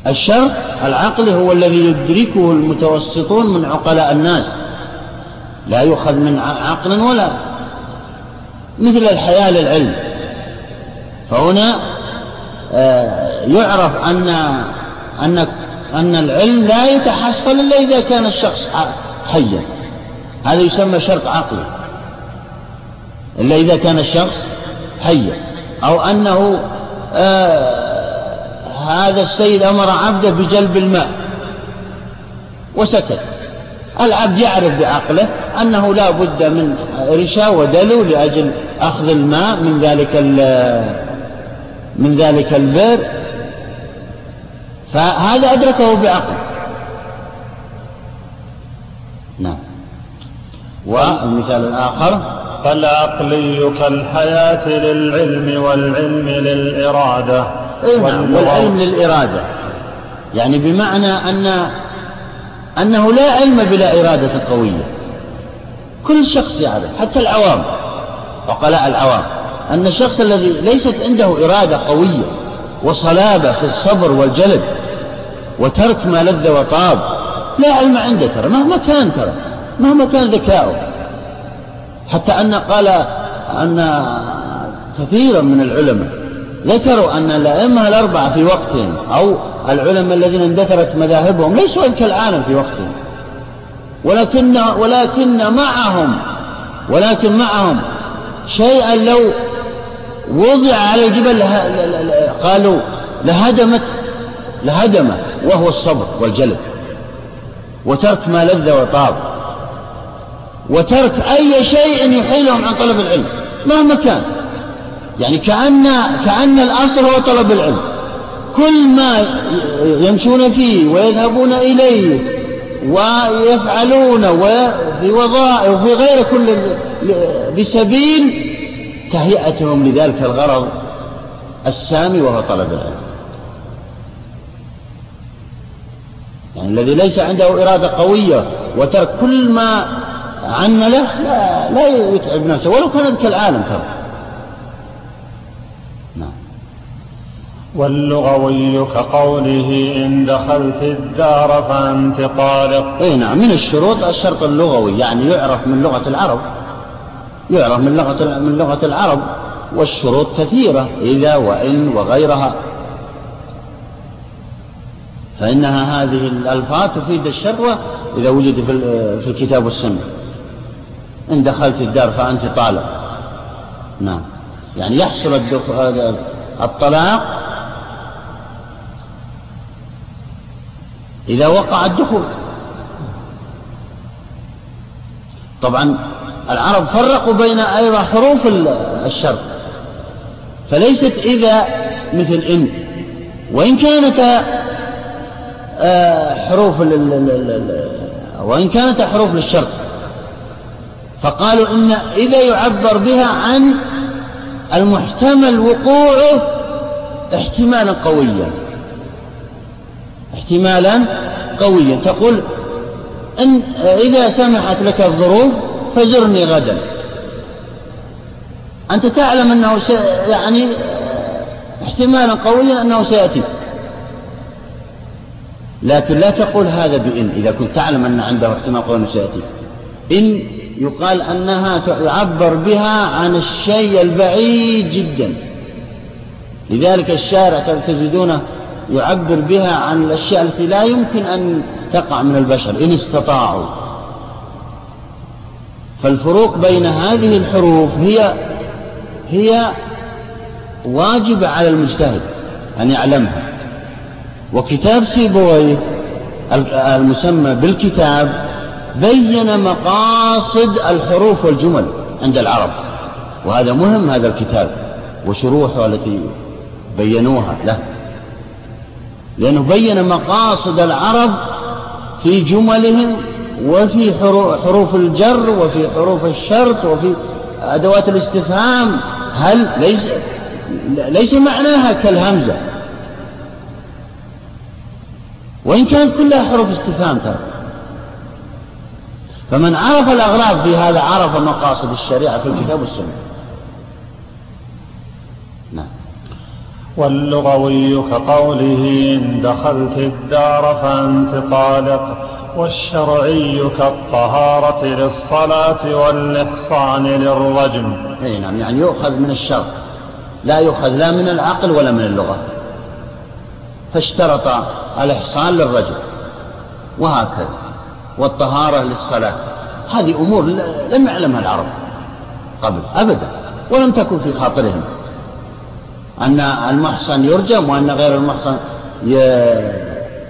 الشرط العقلي هو الذي يدركه المتوسطون من عقلاء الناس. لا يؤخذ من عقل ولا. مثل الحياة للعلم. فهنا آه، يعرف أن أن أن العلم لا يتحصل إلا إذا كان الشخص حيا. هذا يسمى شرط عقلي. إلا إذا كان الشخص حيا. أو أنه آه هذا السيد أمر عبده بجلب الماء. وسكت. العبد يعرف بعقله أنه لا بد من رشا ودلو لأجل أخذ الماء من ذلك من ذلك البئر فهذا أدركه بعقله. نعم. والمثال الآخر فالعقلي كالحياة للعلم والعلم للإرادة إيه نعم والعلم للإرادة. يعني بمعنى أن أنه لا علم بلا إرادة قوية. كل شخص يعرف حتى العوام. عقلاء العوام. أن الشخص الذي ليست عنده إرادة قوية وصلابة في الصبر والجلد وترك ما لذ وطاب لا علم عنده ترى مهما كان ترى. مهما كان ذكاؤه. حتى أن قال أن كثيرا من العلماء ذكروا أن الأئمة الأربعة في وقتهم أو العلماء الذين اندثرت مذاهبهم ليسوا كالعالم في وقتهم. ولكن ولكن معهم ولكن معهم شيئا لو وضع على الجبل قالوا لهدمت لهدمت وهو الصبر والجلد وترك ما لذ وطاب. وترك أي شيء يحيلهم عن طلب العلم مهما كان. يعني كأن كأن الأصل هو طلب العلم. كل ما يمشون فيه ويذهبون إليه ويفعلون في وظائف وفي غير كل بسبيل تهيئتهم لذلك الغرض السامي وهو طلب العلم. يعني الذي ليس عنده إرادة قوية وترك كل ما عن له لا, لا يتعب نفسه ولو كان كالعالم ترى. نعم. واللغوي كقوله إن دخلت الدار فأنت طالق أي نعم من الشروط الشرط اللغوي يعني يعرف من لغة العرب يعرف من لغة من لغة العرب والشروط كثيرة إذا وإن وغيرها. فإنها هذه الألفاظ تفيد الشر إذا وجد في الكتاب والسنة. إن دخلت الدار فأنت طالق نعم. يعني يحصل الطلاق إذا وقع الدخول. طبعا العرب فرقوا بين أيضا حروف الشرط. فليست إذا مثل إن. وإن كانت آه، حروف وإن كانت حروف للشرط. فقالوا إن إذا يعبر بها عن المحتمل وقوعه احتمالا قويا. احتمالا قويا. تقول إن إذا سمحت لك الظروف فزرني غدا. أنت تعلم أنه يعني احتمالا قويا أنه سيأتي. لكن لا تقول هذا بإن إذا كنت تعلم أن عنده احتمال قوي أنه سيأتي. إن يقال أنها تعبر بها عن الشيء البعيد جدا. لذلك الشارع تجدونه يعبر بها عن الأشياء التي لا يمكن أن تقع من البشر إن استطاعوا. فالفروق بين هذه الحروف هي هي واجبة على المجتهد أن يعلمها. وكتاب سيبويه المسمى بالكتاب بين مقاصد الحروف والجمل عند العرب. وهذا مهم هذا الكتاب وشروحه التي بينوها له. لأنه بين مقاصد العرب في جملهم وفي حروف الجر وفي حروف الشرط وفي أدوات الاستفهام. هل ليس ليس معناها كالهمزة؟ وإن كانت كلها حروف استفهام ترى. فمن عرف الأغراض في هذا عرف مقاصد الشريعة في الكتاب والسنة. نعم. واللغوي كقوله إن دخلت الدار فأنت طالق والشرعي كالطهارة للصلاة والإحصان للرجم. أي نعم يعني يؤخذ من الشرع. لا يؤخذ لا من العقل ولا من اللغة. فاشترط الإحصان للرجل وهكذا. والطهارة للصلاة. هذه أمور لم يعلمها العرب قبل أبدا ولم تكن في خاطرهم. أن المحصن يرجم وأن غير المحصن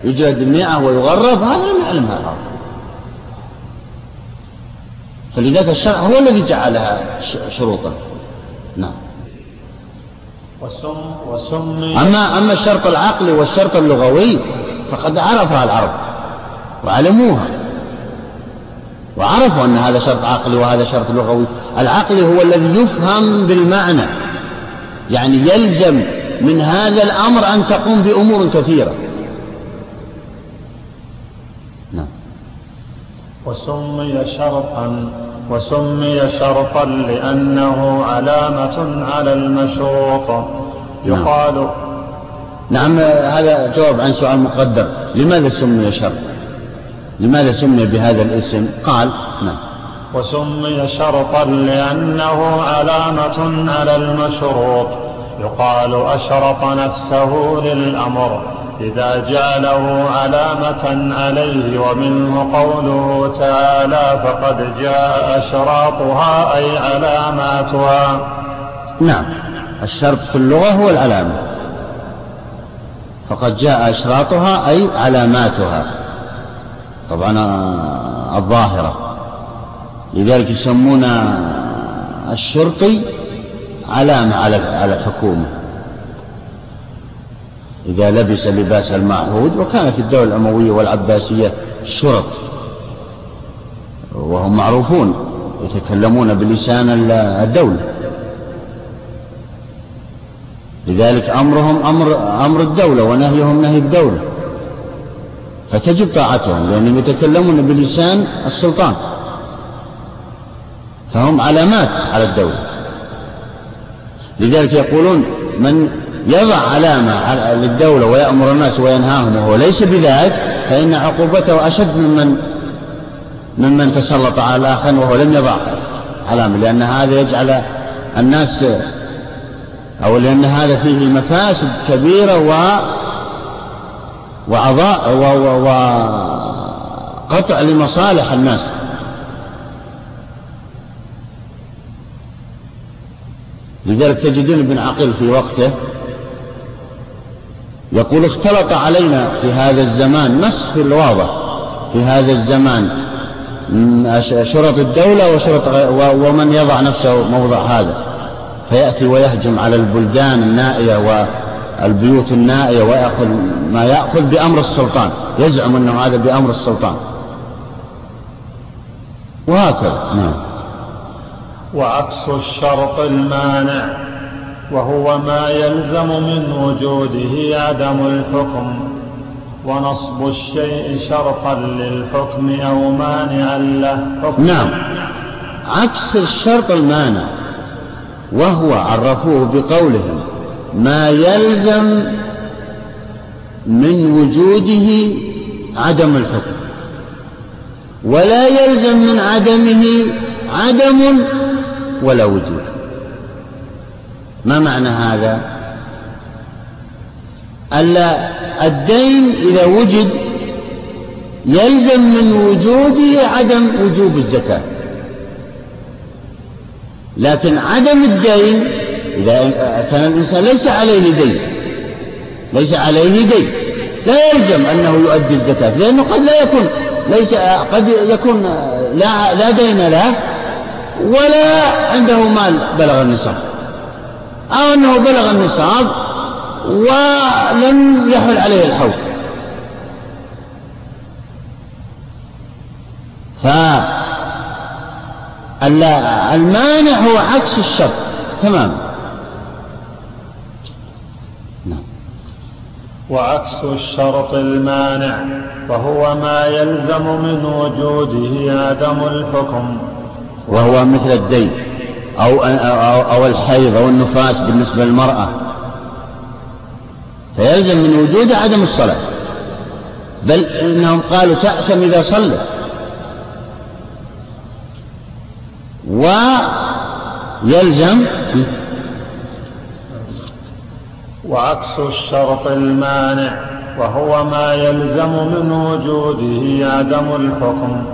يجلد المئة ويغرب هذا لم يعلمها العرب. فلذلك الشرع هو الذي جعلها شروطا. نعم. وسم أما أما الشرط العقلي والشرط اللغوي فقد عرفها العرب وعلموها. وعرفوا أن هذا شرط عقلي وهذا شرط لغوي. العقلي هو الذي يفهم بالمعنى. يعني يلزم من هذا الأمر أن تقوم بأمور كثيرة. نعم. وسمي شرطا وسمي شرطا لأنه علامة على المشروط. يقال نعم, نعم هذا جواب عن سؤال مقدر. لماذا سمي شرط لماذا سمي بهذا الاسم؟ قال نعم. وسمي شرطا لأنه علامة على المشروط. يقال أشرط نفسه للأمر. إذا جعله علامة عليه ومنه قوله تعالى فقد جاء أشراطها أي علاماتها. نعم. الشرط في اللغة هو العلامة. فقد جاء أشراطها أي علاماتها. طبعا الظاهرة. لذلك يسمون الشرطي علامة على على الحكومة. إذا لبس لباس المعهود وكان في الدولة الأموية والعباسية شرط وهم معروفون يتكلمون بلسان الدولة. لذلك أمرهم أمر أمر الدولة ونهيهم نهي الدولة. فتجب طاعتهم لأنهم يتكلمون بلسان السلطان. فهم علامات على الدولة. لذلك يقولون من يضع علامة للدولة ويأمر الناس وينهاهم وهو ليس بذلك فإن عقوبته أشد ممن ممن تسلط على الآخرين وهو لم يضع علامة لأن هذا يجعل الناس أو لأن هذا فيه مفاسد كبيرة وعضاء وقطع لمصالح الناس. لذلك تجدون ابن عقيل في وقته يقول اختلط علينا في هذا الزمان نص في الواضح. في هذا الزمان شرط الدولة وشرط ومن يضع نفسه موضع هذا. فيأتي ويهجم على البلدان النائية والبيوت النائية ويأخذ ما يأخذ بأمر السلطان يزعم أنه هذا بأمر السلطان. وهكذا نعم. وعكس الشرط المانع وهو ما يلزم من وجوده عدم الحكم ونصب الشيء شرطا للحكم أو مانعا له حكم. نعم. عكس الشرط المانع وهو عرفوه بقولهم ما يلزم من وجوده عدم الحكم. ولا يلزم من عدمه عدم ولا وجود. ما معنى هذا؟ ألا الدين إذا وجد يلزم من وجوده عدم وجوب الزكاة. لكن عدم الدين إذا كان الإنسان ليس عليه دين. ليس عليه دين. لا يلزم أنه يؤدي الزكاة لأنه قد لا يكون ليس قد يكون لا لا دين له ولا عنده مال بلغ النصاب. أو أنه بلغ النصاب ولم يحل عليه الحول. فالمانع هو عكس الشرط. تماما نعم وعكس الشرط المانع وهو ما يلزم من وجوده عدم الحكم. وهو مثل الدين أو, أو, أو الحيض أو النفاس بالنسبة للمرأة. فيلزم من وجوده عدم الصلاة. بل إنهم قالوا تأثم إذا صلت ويلزم وعكس الشرط المانع وهو ما يلزم من وجوده عدم الحكم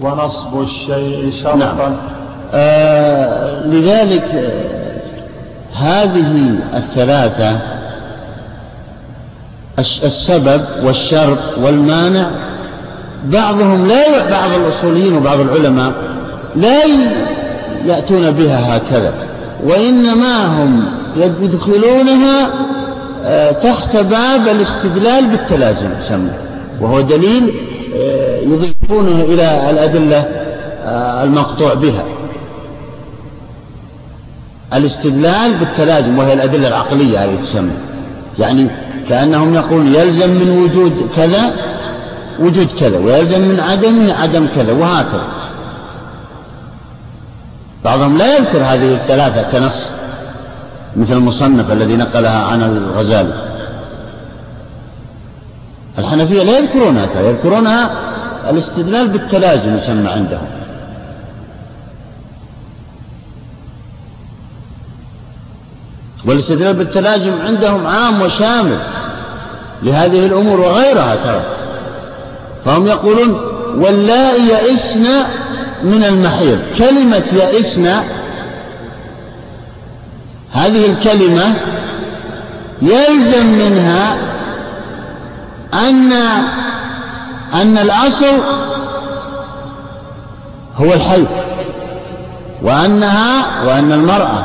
ونصب الشيء شرطا نعم. آه لذلك هذه الثلاثة السبب والشرط والمانع بعضهم لا بعض الأصوليين وبعض العلماء لا يأتون بها هكذا وإنما هم يدخلونها آه، تحت باب الاستدلال بالتلازم يسمى. وهو دليل آه، يضيفونه إلى الأدلة آه، المقطوع بها. الاستدلال بالتلازم وهي الأدلة العقلية هذه تسمى. يعني كأنهم يقولون يلزم من وجود كذا وجود كذا ويلزم من عدمه عدم كذا وهكذا. بعضهم لا يذكر هذه الثلاثة كنص. مثل المصنف الذي نقلها عن الغزالي الحنفية لا يذكرونها يذكرونها الاستدلال بالتلازم يسمى عندهم. والاستدلال بالتلازم عندهم عام وشامل لهذه الأمور وغيرها ترى. فهم يقولون واللائي يئسن من المحيض. كلمة يئسن هذه الكلمة يلزم منها أن أن الأصل هو الحي وأنها وأن المرأة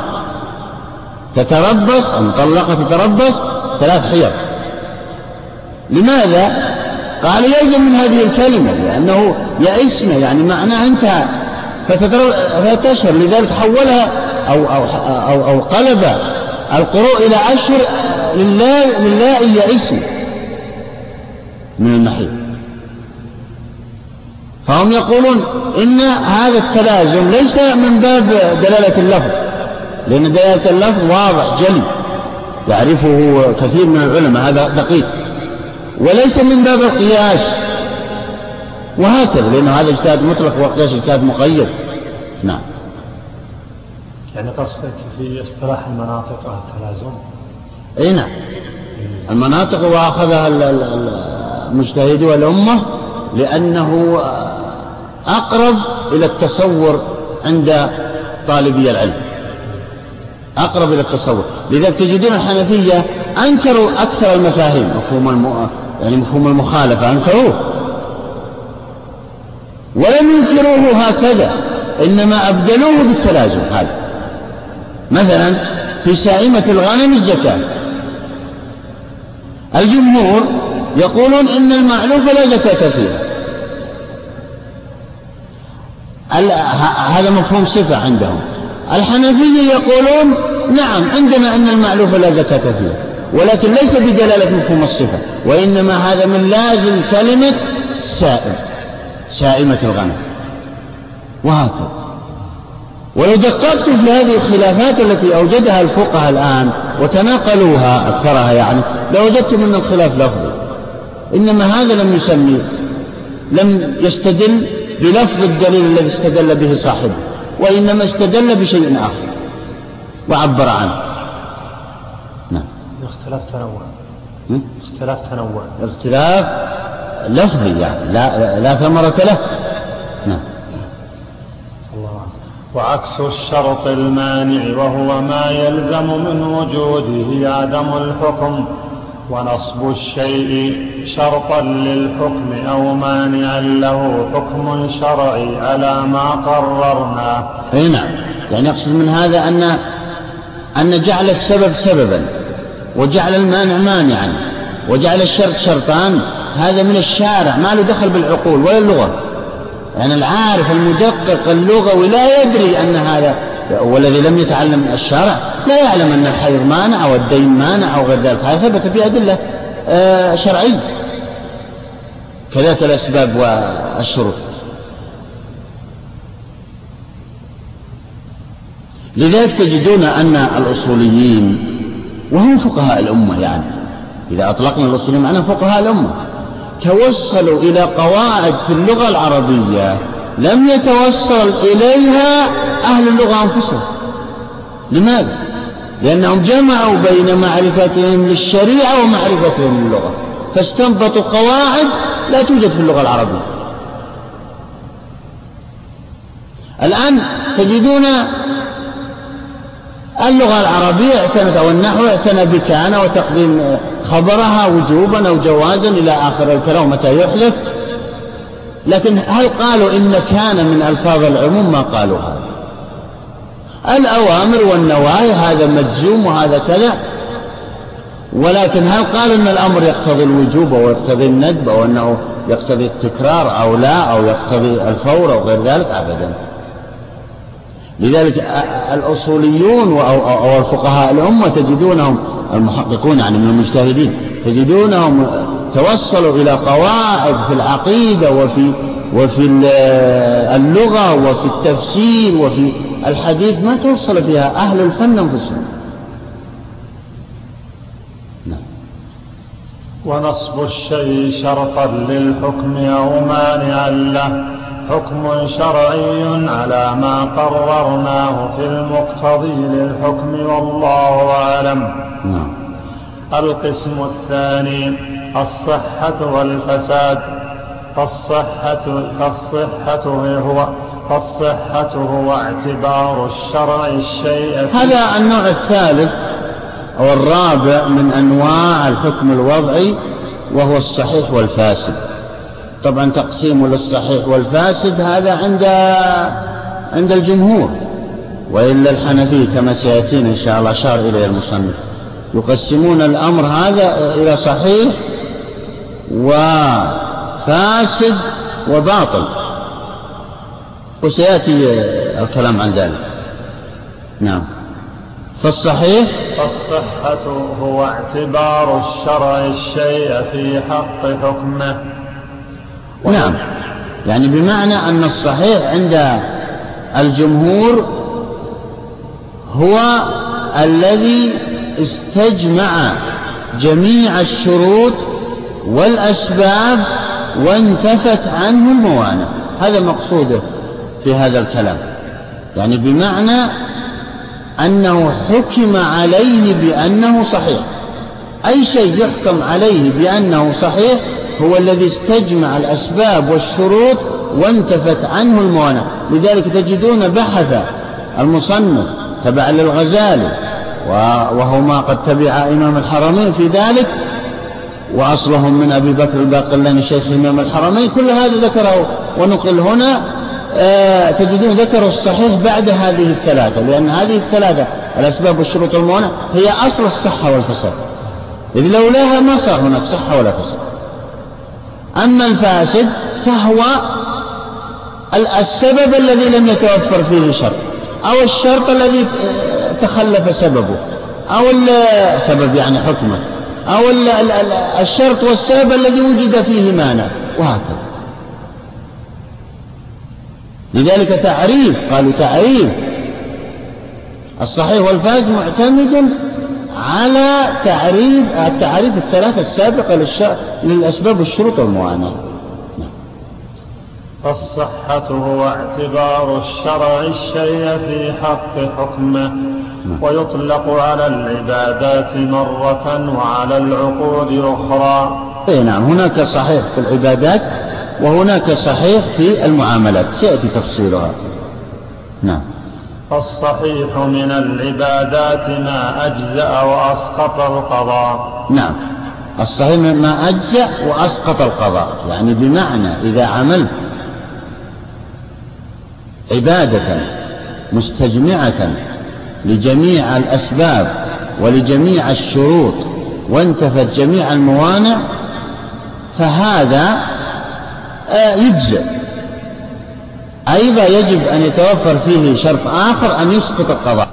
تتربص المطلقة تتربص ثلاث حيض لماذا؟ قال يلزم من هذه الكلمة لأنه يئسنا يعني معناه انتهى فتشهر لذلك حولها أو أو أو, أو قلب القروء إلى أشهر لله لله يئسن من المحيط فهم يقولون إن هذا التلازم ليس من باب دلالة اللفظ لأن دلالة اللفظ واضح جلي يعرفه كثير من العلماء هذا دقيق. وليس من باب القياس. وهكذا لأن هذا اجتهاد مطلق والقياس اجتهاد مقيد. نعم. يعني قصدك في اصطلاح المناطق التلازم إي نعم. المناطق وأخذها المجتهد والأمة لأنه أقرب إلى التصور عند طالبي العلم. أقرب إلى التصور. لذلك تجدون الحنفية أنكروا أكثر المفاهيم مفهوم الم... يعني مفهوم المخالفة أنكروه. ولم ينكروه هكذا إنما أبدلوه بالتلازم هذا. مثلا في سائمة الغنم الزكاة. الجمهور يقولون إن المعلوف لا زكاة فيها هذا مفهوم صفة عندهم. الحنفية يقولون نعم عندنا أن المعلوف لا زكاة فيها ولكن ليس بدلالة مفهوم الصفة وإنما هذا من لازم كلمة سائم سائمة الغنم. وهكذا ولو دققت في هذه الخلافات التي أوجدها الفقهاء الآن وتناقلوها أكثرها يعني لوجدتم أن الخلاف لفظي. إنما هذا لم يسمي لم يستدل بلفظ الدليل الذي استدل به صاحبه وإنما استدل بشيء آخر. وعبر عنه. نعم. اختلاف تنوع. اختلاف تنوع. اختلاف لفظي يعني لا, لا ثمرة له. نعم. وعكس الشرط المانع وهو ما يلزم من وجوده عدم الحكم ونصب الشيء شرطا للحكم أو مانعا له حكم شرعي على ما قررناه أي نعم. يعني يقصد من هذا أن أن جعل السبب سببا وجعل المانع مانعا وجعل الشرط شرطان هذا من الشارع ما له دخل بالعقول ولا اللغة. يعني العارف المدقق اللغوي لا يدري أن هذا والذي لم يتعلم الشرع لا يعلم أن الحيض مانع أو الدين مانع أو غير ذلك. هذا ثبت في أدلة آه، شرعية. كذلك الأسباب والشروط. لذلك تجدون أن الأصوليين وهم فقهاء الأمة يعني إذا أطلقنا الأصوليين معنى فقهاء الأمة. توصلوا إلى قواعد في اللغة العربية لم يتوصل إليها أهل اللغة أنفسهم. لماذا؟ لأنهم جمعوا بين معرفتهم للشريعة ومعرفتهم للغة. فاستنبطوا قواعد لا توجد في اللغة العربية. الآن تجدون اللغة العربية اعتنت أو النحو اعتنى بكان وتقديم خبرها وجوبا أو جوازا إلى آخر الكلام متى يحذف لكن هل قالوا إن كان من ألفاظ العموم؟ ما قالوا هذا. الأوامر والنواهي هذا مجزوم وهذا كذا. ولكن هل قالوا أن الأمر يقتضي الوجوب أو يقتضي الندب أو أنه يقتضي التكرار أو لا أو يقتضي الفور أو غير ذلك؟ أبدا. لذلك الأصوليون أو الفقهاء الأمة تجدونهم المحققون يعني من المجتهدين تجدونهم توصلوا إلى قواعد في العقيدة وفي وفي اللغة وفي التفسير وفي الحديث ما توصل فيها أهل الفن أنفسهم نعم. ونصب الشيء شرطا للحكم أو مانعا له حكم شرعي على ما قررناه في المقتضي للحكم والله أعلم. نعم. القسم الثاني الصحة والفساد. فالصحة فالصحة هو فالصحة هو اعتبار الشرع الشيء هذا النوع الثالث أو الرابع من أنواع الحكم الوضعي وهو الصحيح والفاسد. طبعا تقسيم للصحيح والفاسد هذا عند عند الجمهور وإلا الحنفي كما سيأتينا إن شاء الله أشار إليه المصنف. يقسمون الأمر هذا إلى صحيح وفاسد وباطل. وسيأتي الكلام عن ذلك. نعم. فالصحيح؟ فالصحة هو اعتبار الشرع الشيء في حق حكمه. نعم. يعني بمعنى أن الصحيح عند الجمهور هو الذي استجمع جميع الشروط والأسباب وانتفت عنه الموانع. هذا مقصوده في هذا الكلام. يعني بمعنى أنه حكم عليه بأنه صحيح. أي شيء يحكم عليه بأنه صحيح هو الذي استجمع الأسباب والشروط وانتفت عنه الموانع. لذلك تجدون بحث المصنف تبع للغزالي وهو ما قد تبع إمام الحرمين في ذلك وأصلهم من أبي بكر الباقلاني شيخ إمام الحرمين. كل هذا ذكره ونقل هنا آه تجدون ذكروا الصحيح بعد هذه الثلاثة لأن هذه الثلاثة الأسباب والشروط الموانع هي أصل الصحة والفساد. إذ لولاها ما صار هناك صحة ولا فساد. أما الفاسد فهو السبب الذي لم يتوفر فيه شرط أو الشرط الذي تخلف سببه أو السبب يعني حكمه أو الشرط والسبب الذي وجد فيه مانع وهكذا. لذلك تعريف قالوا تعريف. الصحيح والفاسد معتمد على تعريف التعريف الثلاثة السابقة للأسباب والشروط والمعاناة. فالصحة هو اعتبار الشرع الشيء في حق حكمه نعم. ويطلق على العبادات مرة وعلى العقود أخرى. أي نعم. هناك صحيح في العبادات وهناك صحيح في المعاملات. سيأتي تفصيلها. نعم. فالصحيح من العبادات ما أجزأ وأسقط القضاء. نعم. الصحيح ما أجزأ وأسقط القضاء. يعني بمعنى إذا عملت عبادة مستجمعة لجميع الأسباب ولجميع الشروط وانتفت جميع الموانع فهذا آه، يجزئ أيضا يجب أن يتوفر فيه شرط آخر أن يسقط القضاء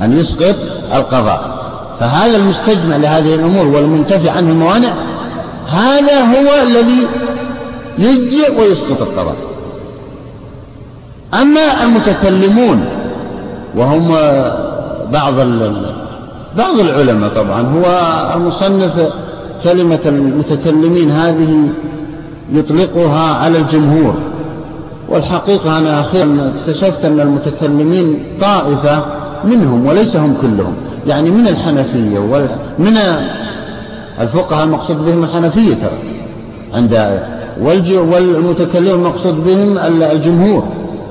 أن يسقط القضاء. فهذا المستجمع لهذه الأمور والمنتفع عنه الموانع هذا هو الذي يجزئ ويسقط القضاء. أما المتكلمون وهم بعض بعض العلماء طبعا هو المصنف كلمة المتكلمين هذه يطلقها على الجمهور. والحقيقة أنا أخيرا اكتشفت أن المتكلمين طائفة منهم وليس هم كلهم يعني من الحنفية ومن الفقهاء المقصود بهم الحنفية ترى عند والمتكلم المقصود بهم الجمهور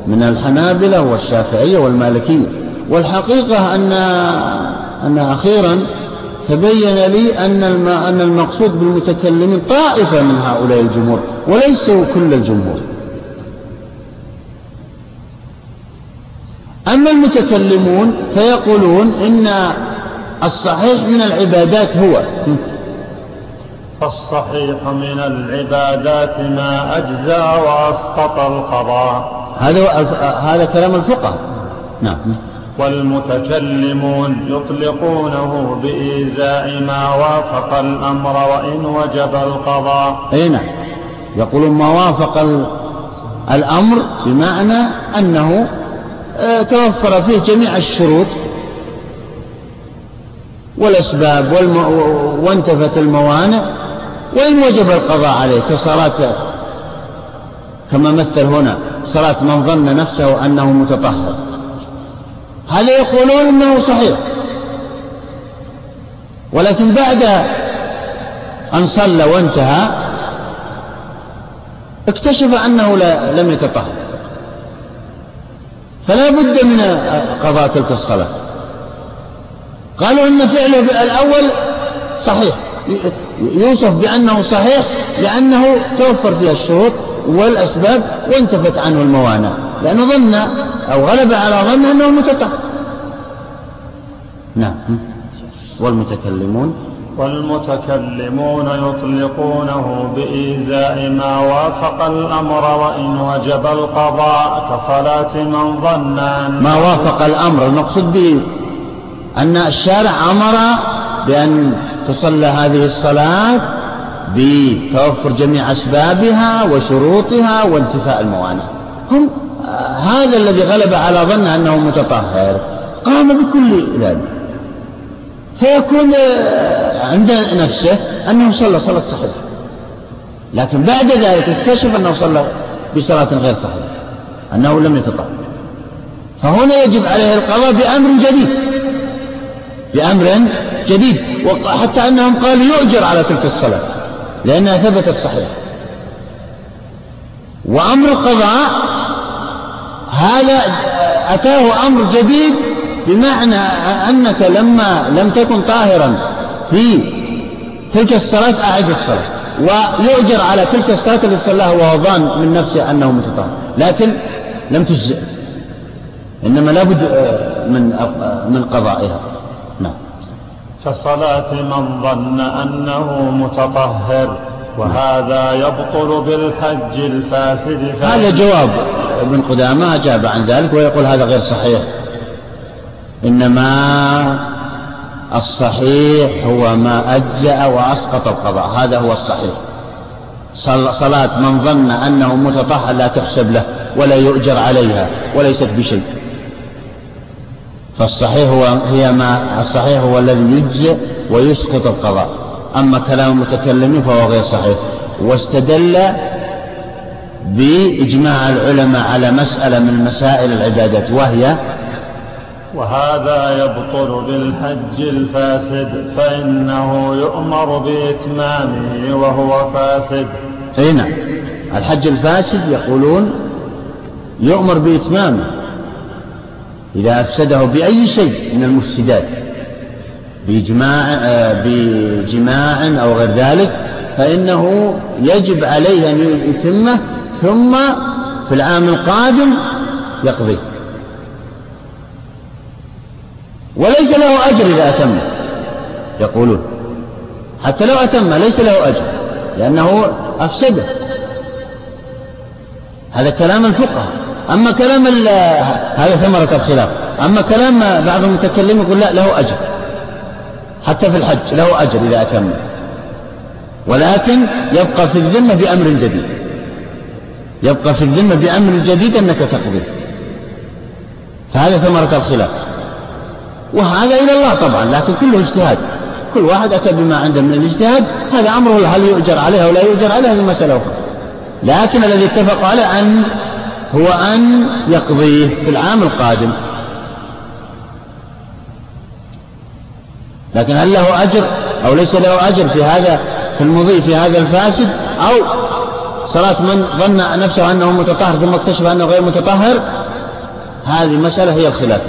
من الحنابلة والشافعية والمالكية. والحقيقة أن أن أخيرا تبين لي أن أن المقصود بالمتكلمين طائفة من هؤلاء الجمهور وليسوا كل الجمهور. أما المتكلمون فيقولون إن الصحيح من العبادات هو. فالصحيح من العبادات ما أجزى وأسقط القضاء. هذا هذا كلام الفقهاء. نعم. والمتكلمون يطلقونه بإيزاء ما وافق الأمر وإن وجب القضاء. أي نعم. يقولون ما وافق الأمر بمعنى أنه توفر فيه جميع الشروط والأسباب والم... وانتفت الموانع وإن وجب القضاء عليه كصلاة كما مثل هنا صلاة من ظن نفسه أنه متطهر. هذا يقولون إنه صحيح؟ ولكن بعد أن صلى وانتهى اكتشف أنه لا لم يتطهر. فلا بد من قضاء تلك الصلاة. قالوا إن فعله الأول صحيح. يوصف بأنه صحيح لأنه توفر فيها الشروط والأسباب وانتفت عنه الموانع. لأنه ظن أو غلب على ظن أنه متطهر. نعم. والمتكلمون والمتكلمون يطلقونه بإيزاء ما وافق الأمر وإن وجب القضاء كصلاة من ظن ما وافق الأمر المقصود به أن الشارع أمر بأن تصلى هذه الصلاة بتوفر جميع أسبابها وشروطها وانتفاء الموانع. هم هذا الذي غلب على ظنه أنه متطهر. قام بكل ذلك. فيكون آه، عند نفسه أنه صلى صلاة صحيحة. لكن بعد ذلك اكتشف أنه صلى بصلاة غير صحيحة أنه لم يتطهر. فهنا يجب عليه القضاء بأمر جديد بأمر جديد وحتى أنهم قالوا يؤجر على تلك الصلاة لأنها ثبتت صحيحة. وأمر القضاء هذا أتاه أمر جديد بمعنى أنك لما لم تكن طاهرا في تلك الصلاة أعد الصلاة. ويؤجر على تلك الصلاة التي صلاها وهو ظان من نفسه أنه متطهر. لكن لم تجزئ إنما لابد من من قضائها. نعم. كصلاة من ظن أنه متطهر وهذا يبطل بالحج الفاسد. هذا جواب ابن قدامة أجاب عن ذلك ويقول هذا غير صحيح. إنما الصحيح هو ما أجزأ وأسقط القضاء. هذا هو الصحيح. صلاة من ظن أنه متطهر لا تحسب له ولا يؤجر عليها وليست بشيء. فالصحيح هو هي ما الصحيح هو الذي يجزئ ويسقط القضاء. أما كلام المتكلمين فهو غير صحيح. واستدل بإجماع العلماء على مسألة من مسائل العبادات وهي وهذا يبطل بالحج الفاسد فإنه يؤمر بإتمامه وهو فاسد. أي نعم. الحج الفاسد يقولون يؤمر بإتمامه إذا أفسده بأي شيء من المفسدات بإجماع آه، بجماع أو غير ذلك فإنه يجب عليه أن يتمه ثم في العام القادم يقضي وليس له أجر إذا أتم. يقولون. حتى لو أتم ليس له أجر لأنه أفسده. هذا كلام الفقهاء. أما كلام هذا ثمرة الخلاف. أما كلام بعض المتكلمين يقول لا له أجر. حتى في الحج له أجر إذا أتم. ولكن يبقى في الذمة بأمر جديد. يبقى في الذمة بأمر جديد أنك تقضي. فهذا ثمرة الخلاف. وهذا إلى الله طبعا لكن كله اجتهاد. كل واحد أتى بما عنده من الاجتهاد هذا أمره هل يؤجر عليه أو لا يؤجر عليه هذه مسألة أخرى. لكن الذي اتفق عليه أن هو أن يقضيه في العام القادم. لكن هل له أجر أو ليس له أجر في هذا في المضي في هذا الفاسد؟ أو صلاة من ظن نفسه أنه متطهر ثم اكتشف أنه غير متطهر؟ هذه مسألة هي الخلاف.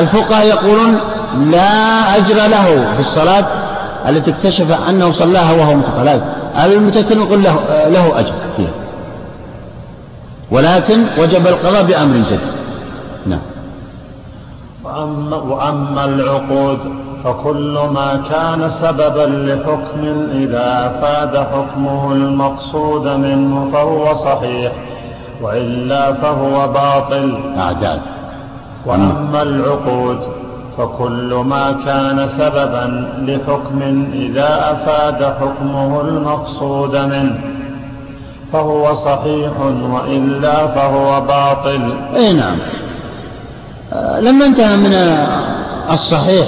الفقهاء يقولون لا أجر له في الصلاة التي اكتشف أنه صلاها وهو متطهر المتكلم يقول له, له أجر فيها. ولكن وجب القضاء بأمر جديد. نعم. وأما, وأما العقود فكل ما كان سببا لحكم إذا أفاد حكمه المقصود منه فهو صحيح وإلا فهو باطل. أعداد وأما العقود فكل ما كان سببا لحكم إذا أفاد حكمه المقصود منه فهو صحيح وإلا فهو باطل. أي نعم. آه، لما انتهى من الصحيح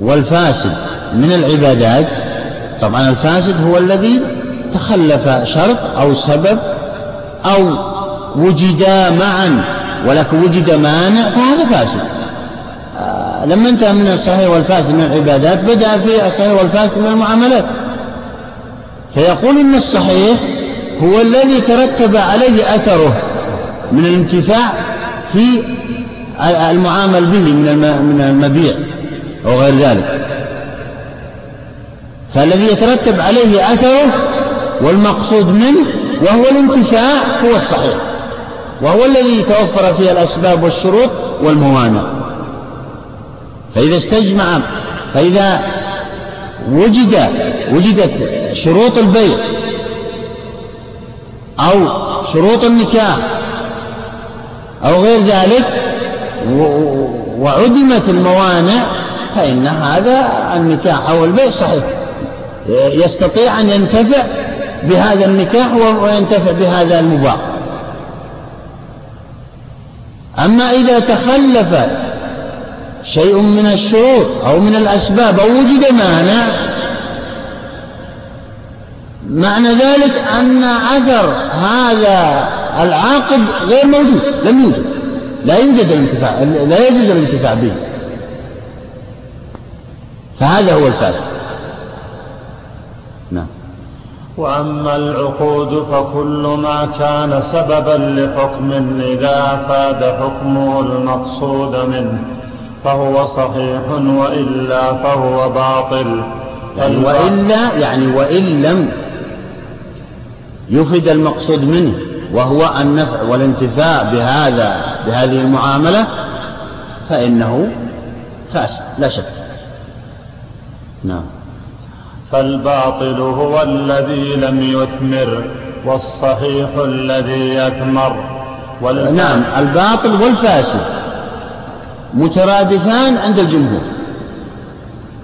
والفاسد من العبادات طبعا الفاسد هو الذي تخلف شرط أو سبب أو وجدا معا. ولكن وجد مانع فهذا فاسد. آه، لما انتهى من الصحيح والفاسد من العبادات بدأ في الصحيح والفاسد من المعاملات. فيقول إن الصحيح هو الذي ترتب عليه أثره من الانتفاع في المعامل به من المبيع أو غير ذلك. فالذي يترتب عليه أثره والمقصود منه وهو الانتفاع هو الصحيح. وهو الذي توفر فيه الأسباب والشروط والموانع. فإذا استجمع فإذا وجد وجدت شروط البيع أو شروط النكاح أو غير ذلك وعدمت الموانع فإن هذا النكاح أو البيع صحيح. يستطيع أن ينتفع بهذا النكاح وينتفع بهذا المباح. أما إذا تخلف شيء من الشروط أو من الأسباب أو وجد مانع معنى ذلك أن أثر هذا العاقد غير موجود لم يوجد لا يوجد الانتفاع لا يجوز الانتفاع به. فهذا هو الفاسد. نعم. وأما العقود فكل ما كان سببا لحكم إذا أفاد حكمه المقصود منه فهو صحيح وإلا فهو باطل. يعني وإلا يعني وإن لم يفد المقصود منه وهو النفع والانتفاع بهذا بهذه المعاملة فإنه فاسد لا شك. نعم. فالباطل هو الذي لم يثمر والصحيح الذي يثمر. نعم الباطل والفاسد مترادفان عند الجمهور.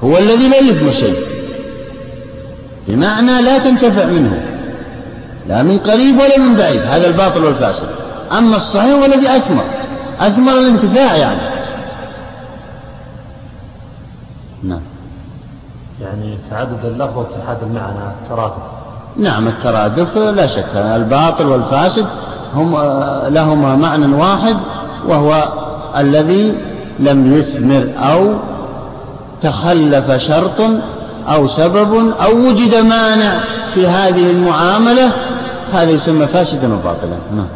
هو الذي لا يثمر شيء بمعنى لا تنتفع منه لا من قريب ولا من بعيد هذا الباطل والفاسد. أما الصحيح هو الذي أثمر أثمر الانتفاع يعني. نعم. يعني تعدد اللفظ واتحاد المعنى الترادف. نعم الترادف لا شك. الباطل والفاسد هم لهما معنى واحد وهو الذي لم يثمر أو تخلف شرط أو سبب أو وجد مانع في هذه المعاملة. هذا يسمى فاسدا وباطلا. نعم.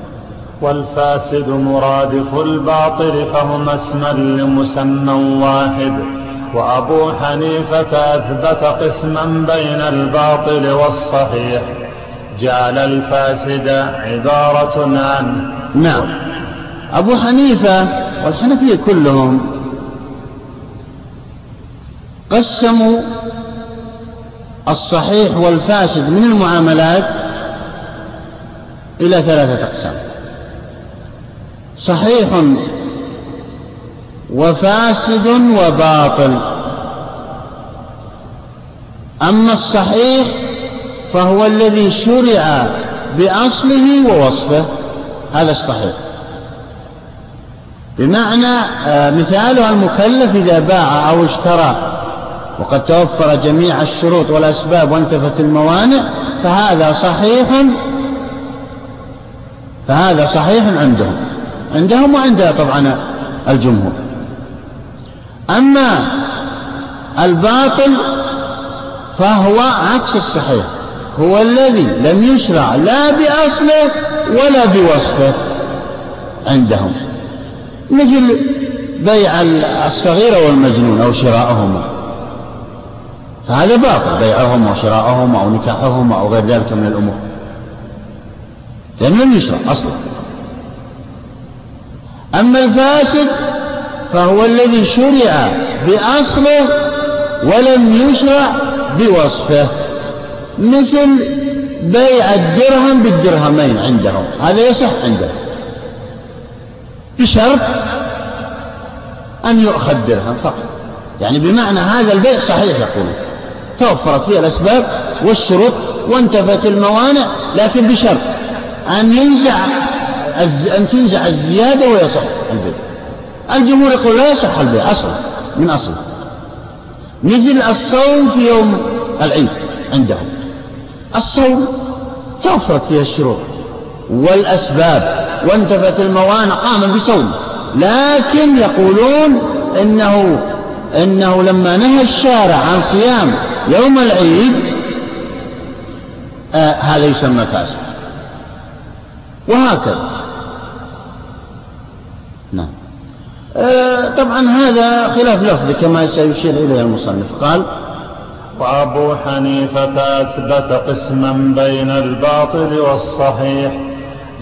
والفاسد مرادف الباطل فهما اسما لمسمى واحد. وأبو حنيفة أثبت قسما بين الباطل والصحيح. جعل الفاسد عبارة عنه نعم. أبو حنيفة والحنفية كلهم قسموا الصحيح والفاسد من المعاملات إلى ثلاثة أقسام. صحيح وفاسد وباطل. أما الصحيح فهو الذي شرع بأصله ووصفه. هذا الصحيح. بمعنى آه، مثالها المكلف إذا باع أو اشترى. وقد توفر جميع الشروط والأسباب وانتفت الموانع فهذا صحيح فهذا صحيح عندهم. عندهم وعند طبعا الجمهور. أما الباطل فهو عكس الصحيح. هو الذي لم يشرع لا بأصله ولا بوصفه عندهم. مثل بيع الصغير والمجنون أو شراءهما فهذا باطل بيعهما وشراءهما أو نكاحهما أو غير ذلك من الأمور. لأنه لم يشرع أصلا. أما الفاسد فهو الذي شرع بأصله ولم يشرع بوصفه مثل بيع الدرهم بالدرهمين عندهم هذا يصح عندهم بشرط أن يؤخذ درهم فقط. يعني بمعنى هذا البيع صحيح يقولون توفرت فيه الأسباب والشروط وانتفت الموانع لكن بشرط أن ينزع أن تنزع الزيادة ويصح البيع. الجمهور يقول لا يصح البيع أصلا من أصل. مثل الصوم في يوم العيد عندهم. الصوم توفرت فيها الشروط والأسباب وانتفت الموانع قام بصوم. لكن يقولون إنه إنه لما نهى الشارع عن صيام يوم العيد آه هذا يسمى فاسد وهكذا. نعم. طبعا هذا خلاف لفظ كما سيشير إليه المصنف. قال وأبو حنيفة أثبت قسما بين الباطل والصحيح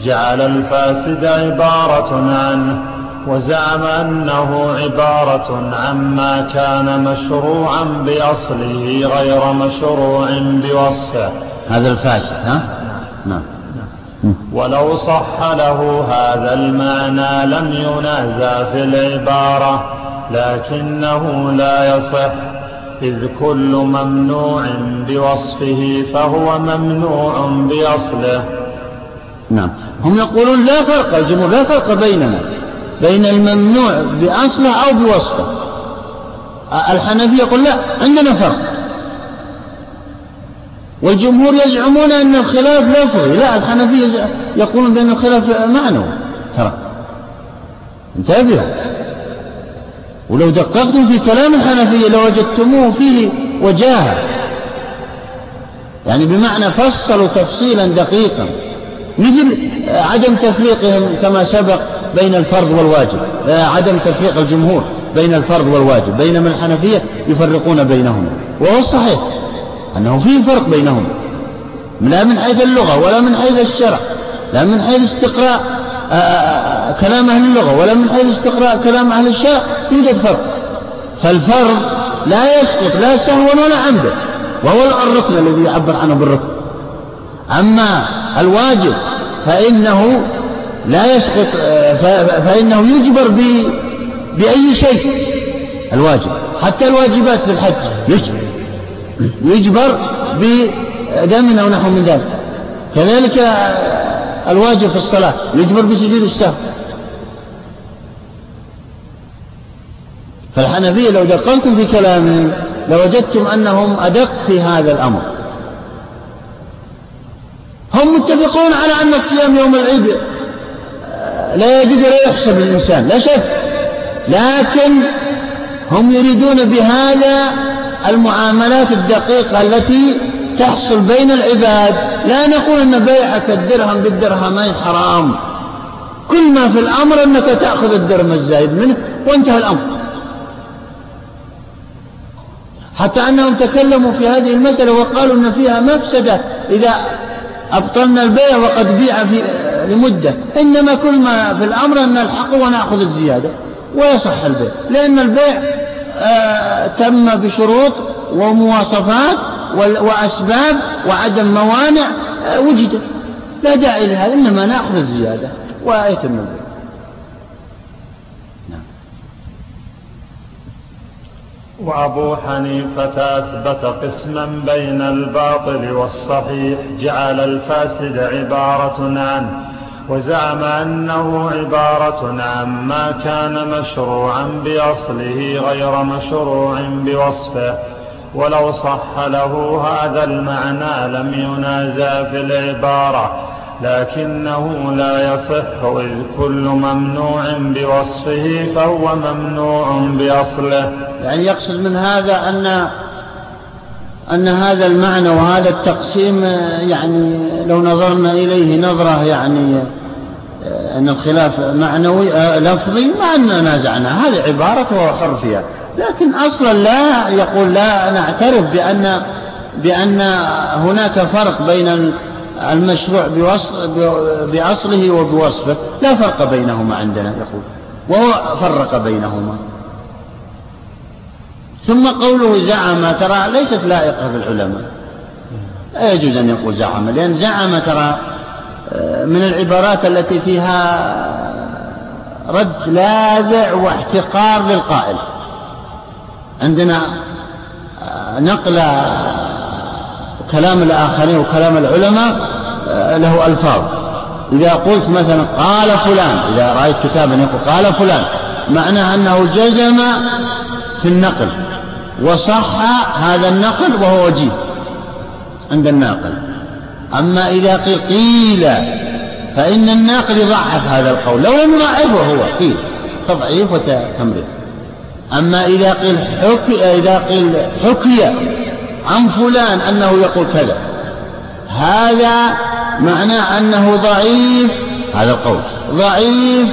جعل الفاسد عبارة عنه وزعم أنه عبارة عما كان مشروعا بأصله غير مشروع بوصفه. هذا الفاسد ها؟ نعم. ولو صح له هذا المعنى لم ينازع في العبارة لكنه لا يصح إذ كل ممنوع بوصفه فهو ممنوع بأصله. نعم. هم يقولون لا فرق الجمهور لا فرق بيننا بين الممنوع بأصله أو بوصفه. الحنفية يقول لا عندنا فرق. والجمهور يزعمون أن الخلاف لفظي لا الحنفية يقولون بأن الخلاف معنوي ترى. انتبهوا ولو دققتم في كلام الحنفية لوجدتموه فيه وجاهة. يعني بمعنى فصلوا تفصيلا دقيقا. مثل عدم تفريقهم كما سبق بين الفرض والواجب. عدم تفريق الجمهور بين الفرض والواجب. بينما الحنفية يفرقون بينهما وهو الصحيح. أنه في فرق بينهما لا من حيث اللغة ولا من حيث الشرع لا من حيث استقراء كلام أهل اللغة ولا من حيث استقراء كلام أهل الشرع يوجد فرق. فالفرض لا يسقط لا سهوا ولا عمدا وهو الركن الذي يعبر عنه بالركن. أما الواجب فإنه لا يسقط فإنه يجبر ب بأي شيء. الواجب حتى الواجبات في الحج يجبر يجبر بدم أو نحو من ذلك. كذلك الواجب في الصلاة يجبر بسجود السهو. فالحنفية لو دققتم في كلامهم لوجدتم أنهم أدق في هذا الأمر. هم متفقون على أن الصيام يوم العيد آه، لا يجوز ولا يحسب للإنسان لا شك. لكن هم يريدون بهذا المعاملات الدقيقة التي تحصل بين العباد. لا نقول أن بيعك الدرهم بالدرهمين حرام. كل ما في الأمر أنك تأخذ الدرهم الزايد منه وانتهى الأمر. حتى أنهم تكلموا في هذه المسألة وقالوا أن فيها مفسدة. إذا أبطلنا البيع وقد بيع في لمدة. إنما كل ما في الأمر أن نلحقه ونأخذ الزيادة. ويصح البيع. لأن البيع تم بشروط ومواصفات وأسباب وعدم موانع آه وجدت لا داعي لهذا إنما نأخذ الزيادة ويتم نعم. وأبو حنيفة أثبت قسما بين الباطل والصحيح جعل الفاسد عبارة عنه وزعم أنه عبارة عما كان مشروعا بأصله غير مشروع بوصفه ولو صح له هذا المعنى لم ينازع في العبارة لكنه لا يصح إذ كل ممنوع بوصفه فهو ممنوع بأصله. يعني يقصد من هذا أن أن هذا المعنى وهذا التقسيم يعني لو نظرنا إليه نظرة يعني أن الخلاف معنوي لفظي ما أن نازعنا. هذه عبارة وهو حر فيها. لكن أصلا لا يقول لا نعترف بأن بأن هناك فرق بين المشروع بأصله وبوصفه. لا فرق بينهما عندنا يقول. وهو فرق بينهما. ثم قوله زعم ترى ليست لائقة بالعلماء لا يجوز أن يقول زعم لأن زعم ترى آه، من العبارات التي فيها رد لاذع واحتقار للقائل. عندنا آه، نقل كلام الآخرين وكلام العلماء آه، له ألفاظ. إذا قلت مثلا قال فلان إذا رأيت كتابا يقول قال فلان معناه أنه جزم في النقل. وصح هذا النقل وهو وجيه عند الناقل. أما إذا قيل قيل فإن الناقل يضعف هذا القول. لو لم يضعفه هو قيل تضعيف وتمريض أما إذا قيل حكي إذا قيل حكي عن فلان أنه يقول كذا هذا معناه أنه ضعيف. هذا القول. ضعيف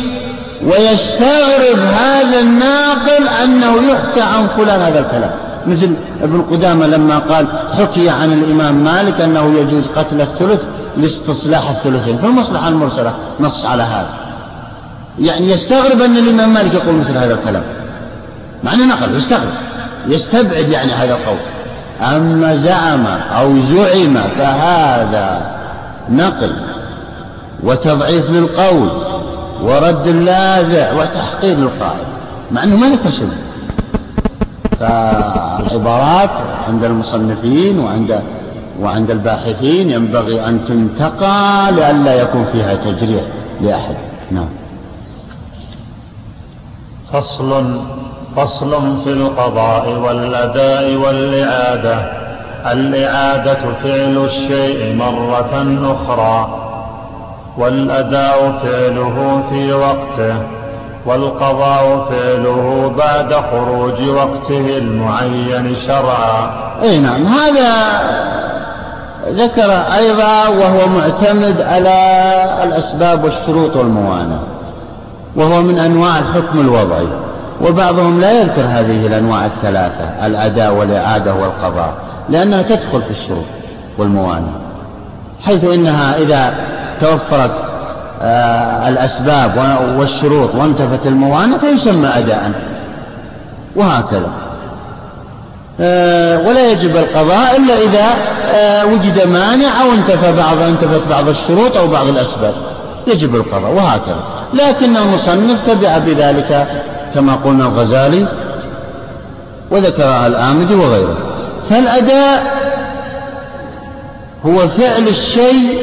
ويستغرب هذا الناقل أنه يحكى عن فلان هذا الكلام. مثل ابن قدامة لما قال حكي عن الإمام مالك أنه يجوز قتل الثلث لاستصلاح الثلثين. في المصلحة المرسلة نص على هذا؟ يعني يستغرب أن الإمام مالك يقول مثل هذا الكلام. مع أنه نقل يستغرب يستبعد يعني هذا القول. أما زعم أو زعم فهذا نقل وتضعيف للقول. ورد اللاذع وتحقير للقائل مع أنه ما شيء. فالعبارات عند المصنفين وعند وعند الباحثين ينبغي أن تنتقى لئلا يكون فيها تجريح لأحد. نعم. فصل فصل في القضاء والأداء والإعادة. الإعادة فعل الشيء مرة أخرى. والأداء فعله في وقته والقضاء فعله بعد خروج وقته المعين شرعا. أي نعم هذا ذكر أيضا وهو معتمد على الأسباب والشروط والموانع وهو من أنواع الحكم الوضعي وبعضهم لا يذكر هذه الأنواع الثلاثة الأداء والإعادة والقضاء لأنها تدخل في الشروط والموانع حيث إنها إذا توفرت آه، الأسباب والشروط وانتفت الموانع فيسمى أداء. وهكذا. آه، ولا يجب القضاء إلا إذا آه، وجد مانع أو انتفى بعض انتفت بعض الشروط أو بعض الأسباب. يجب القضاء وهكذا. لكن المصنف تبع بذلك كما قلنا الغزالي وذكرها الآمدي وغيره. فالأداء هو فعل الشيء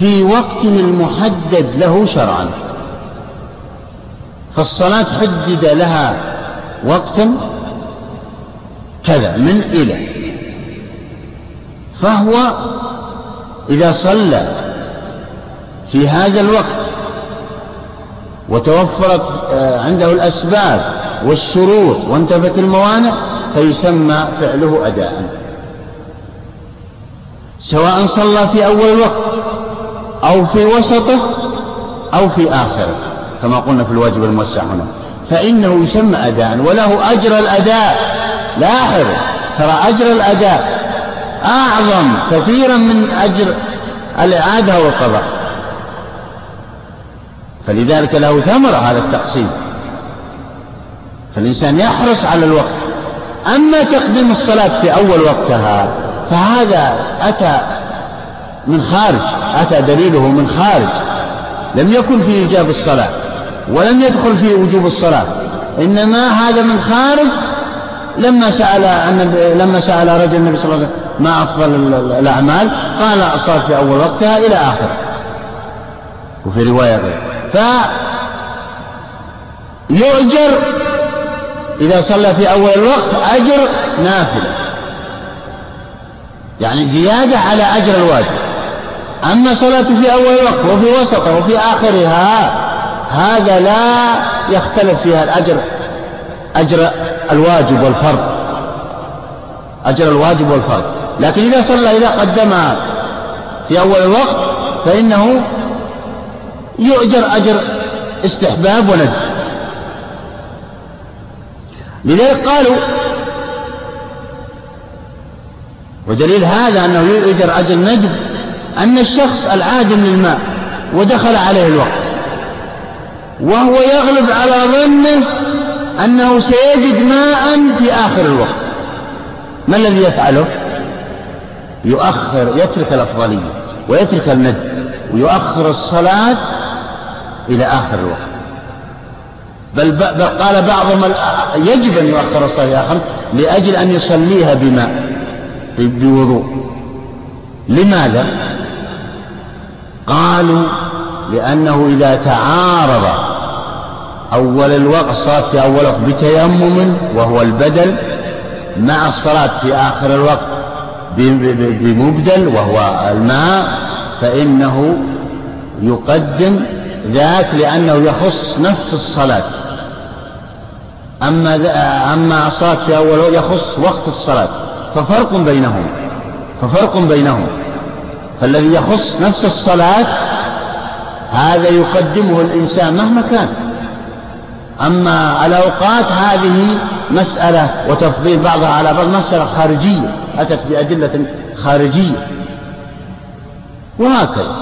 في وقته المحدد له شرعا. فالصلاة حدد لها وقتا كذا من إلى. فهو إذا صلى في هذا الوقت وتوفرت آه، عنده الأسباب والشروط وانتفت الموانع فيسمى فعله أداء. سواء صلى في أول الوقت أو في وسطه أو في آخره كما قلنا في الواجب الموسع هنا. فإنه يسمى أداء وله أجر الأداء. لاحظ ترى أجر الأداء أعظم كثيرا من أجر الإعادة والقضاء. فلذلك له ثمرة هذا التقسيم. فالإنسان يحرص على الوقت. أما تقديم الصلاة في أول وقتها فهذا أتى من خارج أتى دليله من خارج. لم يكن في إيجاب الصلاة ولم يدخل في وجوب الصلاة. إنما هذا من خارج لما سأل لما سأل رجل النبي صلى الله عليه وسلم ما أفضل الأعمال قال الصلاة في أول وقتها إلى آخره. وفي رواية غير. فيؤجر إذا صلى في أول الوقت أجر نافلة. يعني زيادة على أجر الواجب. أما صلاة في أول الوقت وفي وسطه وفي آخرها هذا لا يختلف فيها الأجر أجر الواجب والفرض أجر الواجب والفرض. لكن إذا صلى إذا قدمها في أول الوقت فإنه يؤجر أجر استحباب وند لذلك قالوا ودليل هذا أنه يؤجر أجر ندب أن الشخص العادم للماء ودخل عليه الوقت. وهو يغلب على ظنه أنه سيجد ماء في آخر الوقت. ما الذي يفعله؟ يؤخر يترك الأفضلية ويترك الندب ويؤخر الصلاة إلى آخر الوقت. بل, بل قال بعضهم يجب أن يؤخر الصلاة إلى آخر لأجل أن يصليها بماء بوضوء. لماذا؟ قالوا لأنه إذا تعارض أول الوقت صلاة في أول وقت بتيمم وهو البدل مع الصلاة في آخر الوقت بمبدل وهو الماء فإنه يقدم ذاك لأنه يخص نفس الصلاة. أما أما الصلاة في أول يخص وقت الصلاة ففرق بينهم. ففرق بينهم. فالذي يخص نفس الصلاة هذا يقدمه الإنسان مهما كان. أما الأوقات هذه مسألة وتفضيل بعضها على بعض مسألة خارجية أتت بأدلة خارجية. وهكذا.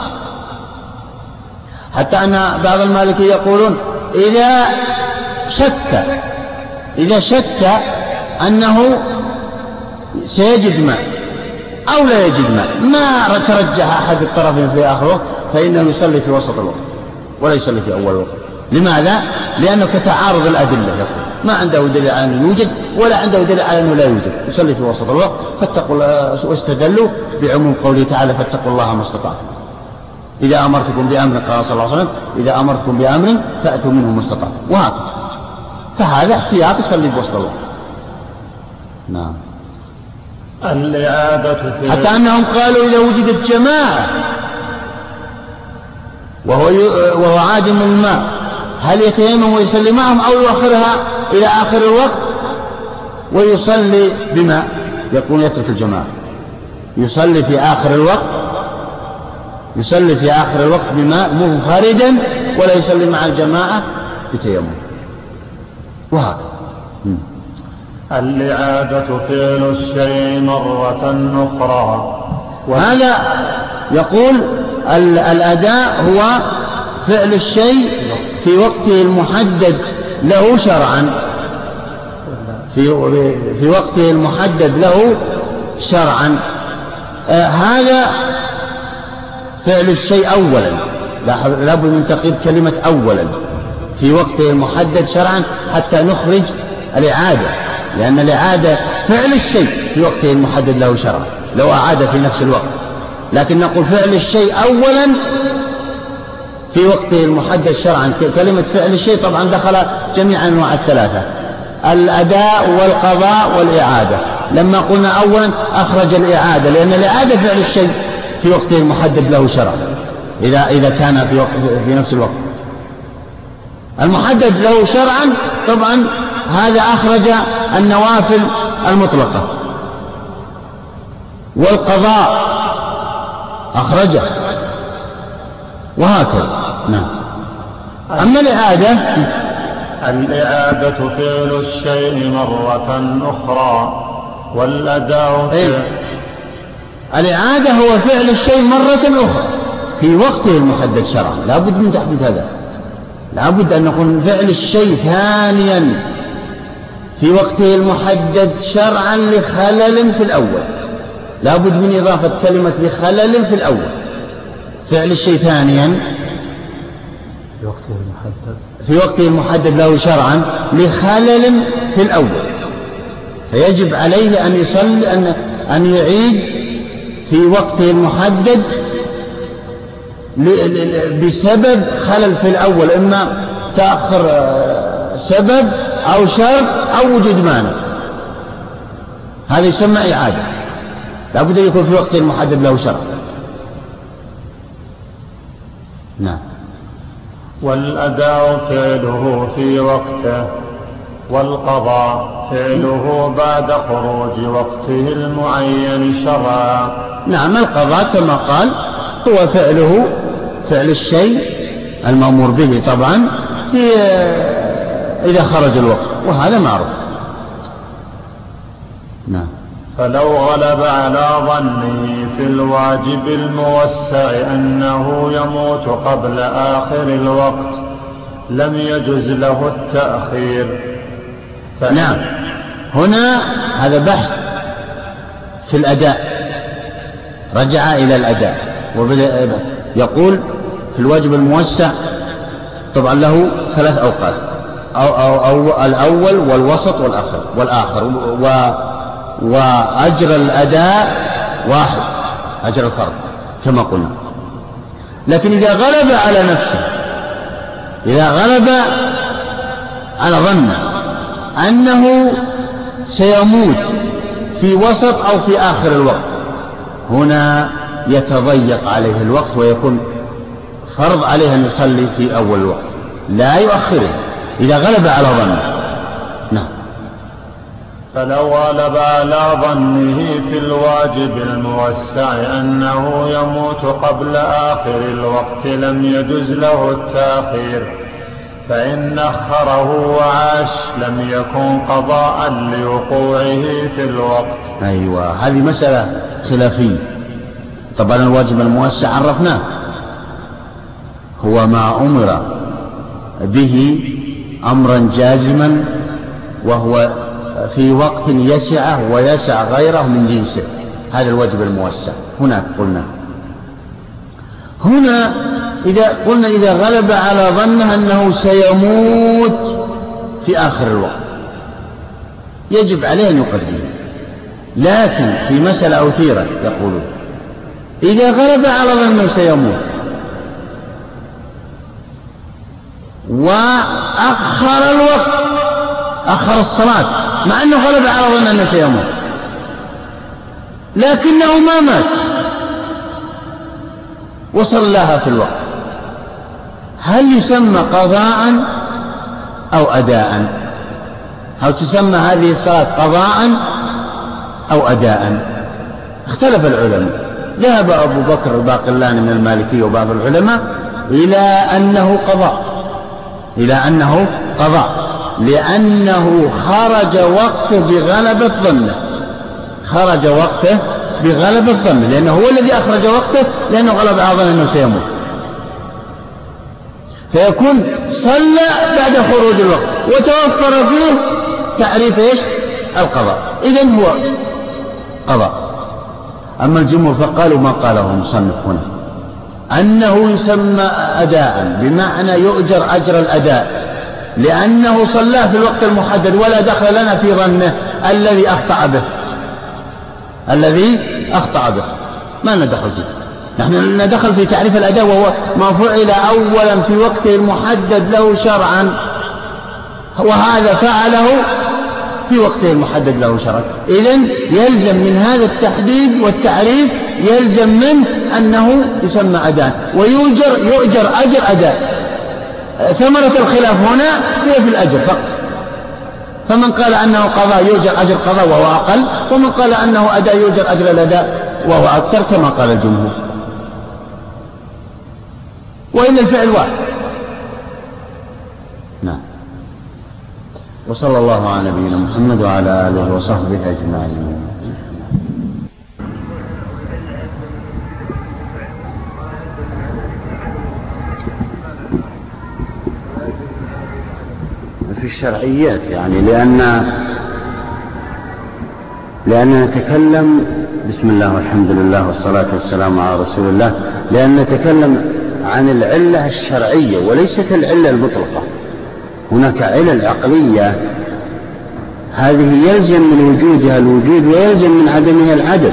حتى أن بعض المالكية يقولون إذا شك إذا شك أنه سيجد ماء أو لا يجد ماء. ما ترجح أحد الطرفين في آخر الوقت فإنه يصلي في وسط الوقت ولا يصلي في أول الوقت. لماذا؟ لأنه كتعارض الأدلة يقول. ما عنده دليل على أنه يوجد ولا عنده دليل على أنه لا يوجد. يصلي في وسط الوقت فاتقوا واستدلوا بعموم قوله تعالى فاتقوا الله ما استطعتم. إذا أمرتكم بأمر قال صلى الله عليه وسلم إذا أمرتكم بأمر فأتوا منه ما استطعتم. وهكذا. فهذا احتياط يصلي في وسط الوقت. نعم. الإعادة في حتى أنهم قالوا إذا وجدت جماعة وهو وهو عادم الماء هل يتيمم ويصلي معهم أو يؤخرها إلى آخر الوقت؟ ويصلي بماء يكون يترك الجماعة. يصلي في آخر الوقت يصلي في آخر الوقت بماء منفردا ولا يصلي مع الجماعة بتيمم. وهكذا. الإعادة فعل الشيء مرة أخرى. وهذا يقول؟ الأداء هو فعل الشيء في وقته المحدد له شرعا. في في وقته المحدد له شرعا. آه هذا فعل الشيء أولا. لابد من تقييد كلمة أولا. في وقته المحدد شرعا حتى نخرج الإعادة. لأن الإعادة فعل الشيء في وقته المحدد له شرعا لو أعاد في نفس الوقت. لكن نقول فعل الشيء أولا في وقته المحدد شرعا. كلمة فعل الشيء طبعا دخل جميع أنواع الثلاثة الأداء والقضاء والإعادة. لما قلنا أولا أخرج الإعادة لأن الإعادة فعل الشيء في وقته المحدد له شرعا إذا إذا كان في وقت في نفس الوقت. المحدد له شرعا طبعا هذا أخرج النوافل المطلقة. والقضاء أخرجه. وهكذا. نعم. أما الإعادة؟ الإعادة فعل الشيء مرة أخرى. والأداء إيه؟ الإعادة هو فعل الشيء مرة أخرى. في وقته المحدد شرعا. لا بد من تحديد هذا. لا بد أن نقول فعل الشيء ثانيا. في وقته المحدد شرعا لخلل في الأول. لابد من إضافة كلمة بخلل في الأول. فعل الشيء ثانيا. في وقته المحدد. في وقته المحدد له شرعا لخلل في الأول. فيجب عليه أن يصلي أن أن يعيد في وقته المحدد بسبب خلل في الأول. إما تأخر آه، سبب أو شرط أو وجود مانع. هذا يسمى إعادة. لابد أن يكون في وقت محدد له شرط. نعم. والأداء فعله في وقته والقضاء فعله بعد خروج وقته المعين شرعا. نعم القضاء كما قال هو فعله فعل الشيء المأمور به طبعا في إذا خرج الوقت وهذا معروف. نعم. فلو غلب على ظنه في الواجب الموسع أنه يموت قبل آخر الوقت لم يجز له التأخير. نعم. هنا هذا بحث في الأداء. رجع إلى الأداء. وبدأ يقول في الواجب الموسع طبعا له ثلاث أوقات. أو, أو, أو الأول والوسط والآخر والآخر و وأجر الأداء واحد أجر الفرض كما قلنا. لكن إذا غلب على نفسه إذا غلب على ظنه أنه سيموت في وسط أو في آخر الوقت هنا يتضيق عليه الوقت ويكون فرض عليه أن يصلي في أول الوقت لا يؤخره. إذا غلب على ظنه. نعم. فلو غلب على ظنه في الواجب الموسع أنه يموت قبل آخر الوقت لم يجز له التأخير. فإن أخره وعاش لم يكن قضاء لوقوعه في الوقت. أيوة. هذه مسألة خلافية. طبعا الواجب الموسع عرفناه. هو ما أمر به أمرا جازما وهو في وقت يسعه ويسع غيره من جنسه. هذا الواجب الموسع. هناك قلنا. هنا إذا قلنا إذا غلب على ظنه أنه سيموت في آخر الوقت. يجب عليه أن يقدمه لكن في مسألة أثيرة يقولون. إذا غلب على ظنه سيموت وأخر الوقت أخر الصلاة مع أنه غلب على ظن أنه سيموت لكنه ما مات. وصلاها في الوقت. هل يسمى قضاء أو أداء؟ هل تسمى هذه الصلاة قضاء أو أداء؟ اختلف العلماء. ذهب أبو بكر الباقلاني من المالكية وبعض العلماء إلى أنه قضاء. إلى أنه قضاء لأنه خرج وقته بغلبة ظنه. خرج وقته بغلبة ظنه. لأنه هو الذي أخرج وقته لأنه غلب على ظنه أنه سيموت. فيكون صلى بعد خروج الوقت. وتوفر فيه تعريف إيش؟ القضاء. إذا هو قضاء. أما الجمهور فقالوا ما قاله المصنف هنا. أنه يسمى أداء بمعنى يؤجر أجر الأداء لأنه صلاه في الوقت المحدد ولا دخل لنا في ظنه الذي أخطأ به. الذي أخطأ به. ما لنا دخل فيه. نحن لنا دخل في تعريف الأداء وهو ما فعل أولا في وقته المحدد له شرعا. وهذا فعله في وقته المحدد له شرعا إذا يلزم من هذا التحديد والتعريف يلزم منه أنه يسمى أداء ويؤجر يؤجر أجر أداء ثمرة الخلاف هنا هي في الأجر فقط. فمن قال أنه قضاء يؤجر أجر قضاء وهو أقل ومن قال أنه أداء يؤجر أجر الأداء وهو أكثر كما قال الجمهور. وإن الفعل واحد. نعم. وصلى الله على نبينا محمد وعلى آله وصحبه أجمعين. في الشرعيات يعني لأن لأننا نتكلم بسم الله والحمد لله والصلاة والسلام على رسول الله لأن نتكلم عن العلة الشرعية وليست العلة المطلقة. هناك علل عقلية. هذه يلزم من وجودها الوجود ويلزم من عدمها العدم.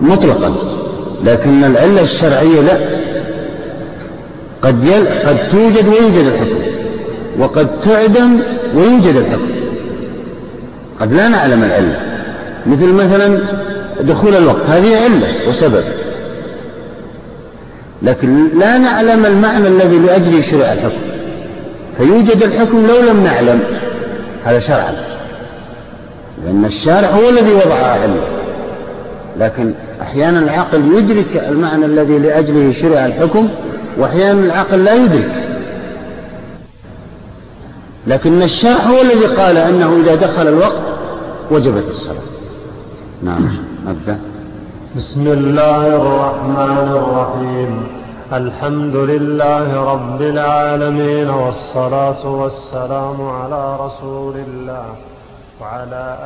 مطلقا. لكن العلة الشرعية لا. قد يل... قد توجد ويوجد الحكم. وقد تعدم ويوجد الحكم. قد لا نعلم العلة. مثل مثلا دخول الوقت. هذه علة وسبب. لكن لا نعلم المعنى الذي لأجله شرع الحكم. فيوجد الحكم لو لم نعلم. هذا شرعا لأن الشارع هو الذي وضعها علة لكن أحيانا العقل يدرك المعنى الذي لأجله شرع الحكم وأحيانا العقل لا يدرك. لكن الشرع هو الذي قال أنه إذا دخل الوقت وجبت الصلاة. نعم. نبدأ. بسم الله الرحمن الرحيم. الحمد لله رب العالمين والصلاة والسلام على رسول الله وعلى